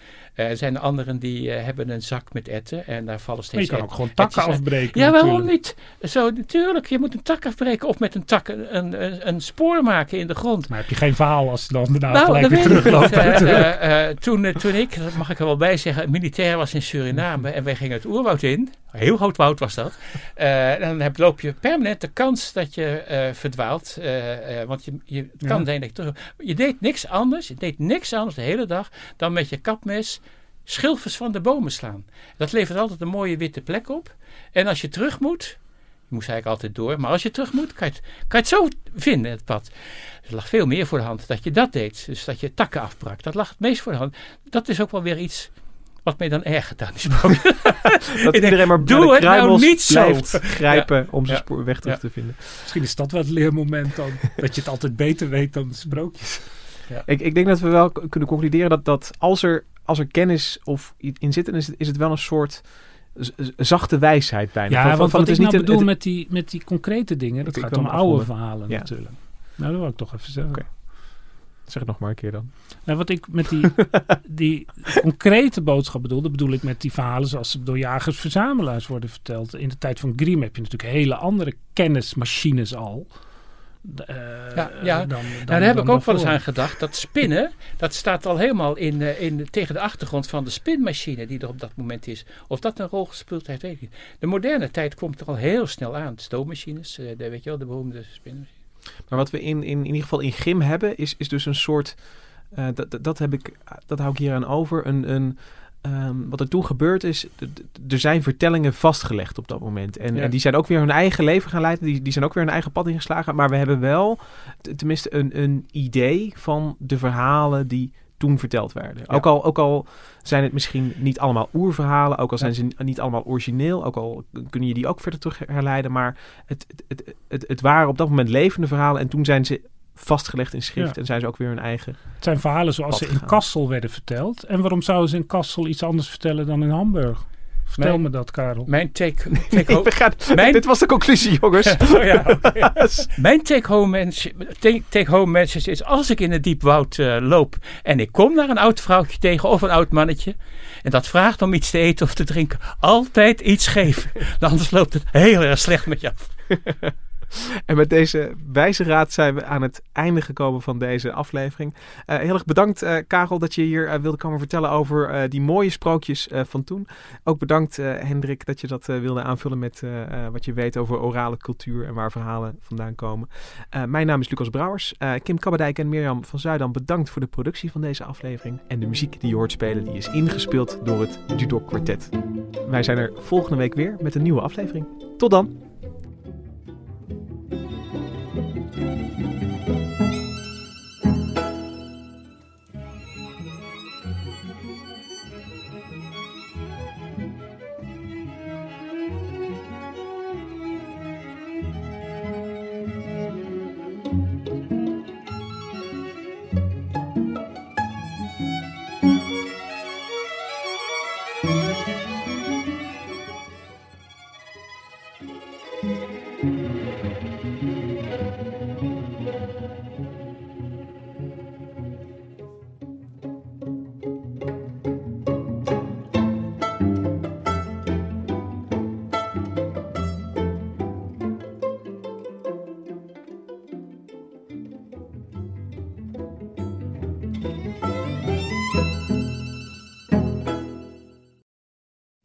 Eh, er zijn anderen die eh, hebben een zak met etten en daar vallen Maar je steeds kan ook et- gewoon takken afbreken. Ja, waarom niet? Zo, natuurlijk, je moet een tak afbreken of met een tak een, een, een spoor maken in de grond. Maar heb je geen verhaal als je dan daarna Nou, gelijk weer terugloopt. Eh, toen, toen ik, dat mag ik er wel bij zeggen, militair was in Suriname en wij gingen het oerwoud in. Heel groot woud was dat. Dan heb, loop je permanent de kans dat je verdwaalt. want je, je, het kan Ja. zijn dat je terug... Je deed niks anders, je deed niks anders de hele dag dan met je kapmes schilfers van de bomen slaan. Dat levert altijd een mooie witte plek op. En als je terug moet, je moest eigenlijk altijd door, maar als je terug moet, kan je het, kan je het zo vinden, het pad. Er lag veel meer voor de hand dat je dat deed. Dus dat je takken afbrak. Dat lag het meest voor de hand. Dat is ook wel weer iets wat mij dan ergert aan die sprookjes. dat denk, iedereen maar doe het nou niet zo. blijft grijpen om zijn Ja. spoor weg terug Ja. te vinden. Misschien is dat wel het leermoment dan. dat je het altijd beter weet dan de sprookjes. Ik, ik denk dat we wel kunnen concluderen dat, dat als, er, als er kennis of i- in zit, dan is het, is het wel een soort zachte wijsheid bijna. Ja, Van- want van wat het ik is nou niet een- bedoel het- met, die, met die concrete dingen, dat Ik- ik gaat om oude verhalen Ja. natuurlijk. Nou, dat wil ik toch even zeggen. Zeg het nog maar een keer dan. Nou, wat ik met die, die concrete boodschap bedoelde, bedoel ik met die verhalen zoals ze door jagers-verzamelaars worden verteld. In de tijd van Grimm heb je natuurlijk hele andere kennismachines al. Uh, ja, ja. Dan, dan, nou, daar heb ik ook wel eens aan gedacht. Dat spinnen, dat staat al helemaal in, uh, in, tegen de achtergrond van de spinmachine die er op dat moment is. Of dat een rol gespeeld heeft, weet ik niet. De moderne tijd komt er al heel snel aan. Stoommachines, uh, de, weet je wel, de beroemde spinmachines. Maar wat we in, in, in ieder geval in Grim hebben, is, is dus een soort. Uh, dat, dat, heb ik, dat hou ik hier aan over. Een, een, um, wat er toen gebeurd is, er zijn vertellingen vastgelegd op dat moment. En, en, die zijn ook weer hun eigen leven gaan leiden. Die, die zijn ook weer hun eigen pad ingeslagen. Maar we hebben wel tenminste een, een idee van de verhalen die toen verteld werden. Ook, al, ook al zijn het misschien niet allemaal oerverhalen, ook al zijn ze niet allemaal origineel, ook al kun je die ook verder terug herleiden, maar het, het, het, het waren op dat moment levende verhalen en toen zijn ze vastgelegd in schrift en zijn ze ook weer hun eigen. Het zijn verhalen zoals ze in Kassel werden verteld. En waarom zouden ze in Kassel iets anders vertellen dan in Hamburg? Vertel me dat, Karel. Mijn take, take home, mijn, dit was de conclusie, jongens. oh ja, mijn take home, message, take, take home message is: als ik in het diep woud uh, loop en ik kom naar een oud vrouwtje tegen of een oud mannetje. en dat vraagt om iets te eten of te drinken, altijd iets geven. Anders loopt het heel erg slecht met je af. En met deze wijze raad zijn we aan het einde gekomen van deze aflevering. Uh, heel erg bedankt, uh, Karel, dat je hier uh, wilde komen vertellen over die mooie sprookjes van toen. Ook bedankt, Hendrik, dat je dat wilde aanvullen met wat je weet over orale cultuur en waar verhalen vandaan komen. mijn naam is Lucas Brouwers. Kim Kabbadijk en Mirjam van Zuidam, bedankt voor de productie van deze aflevering. En de muziek die je hoort spelen, die is ingespeeld door het Dudok Quartet. Wij zijn er volgende week weer met een nieuwe aflevering. Tot dan!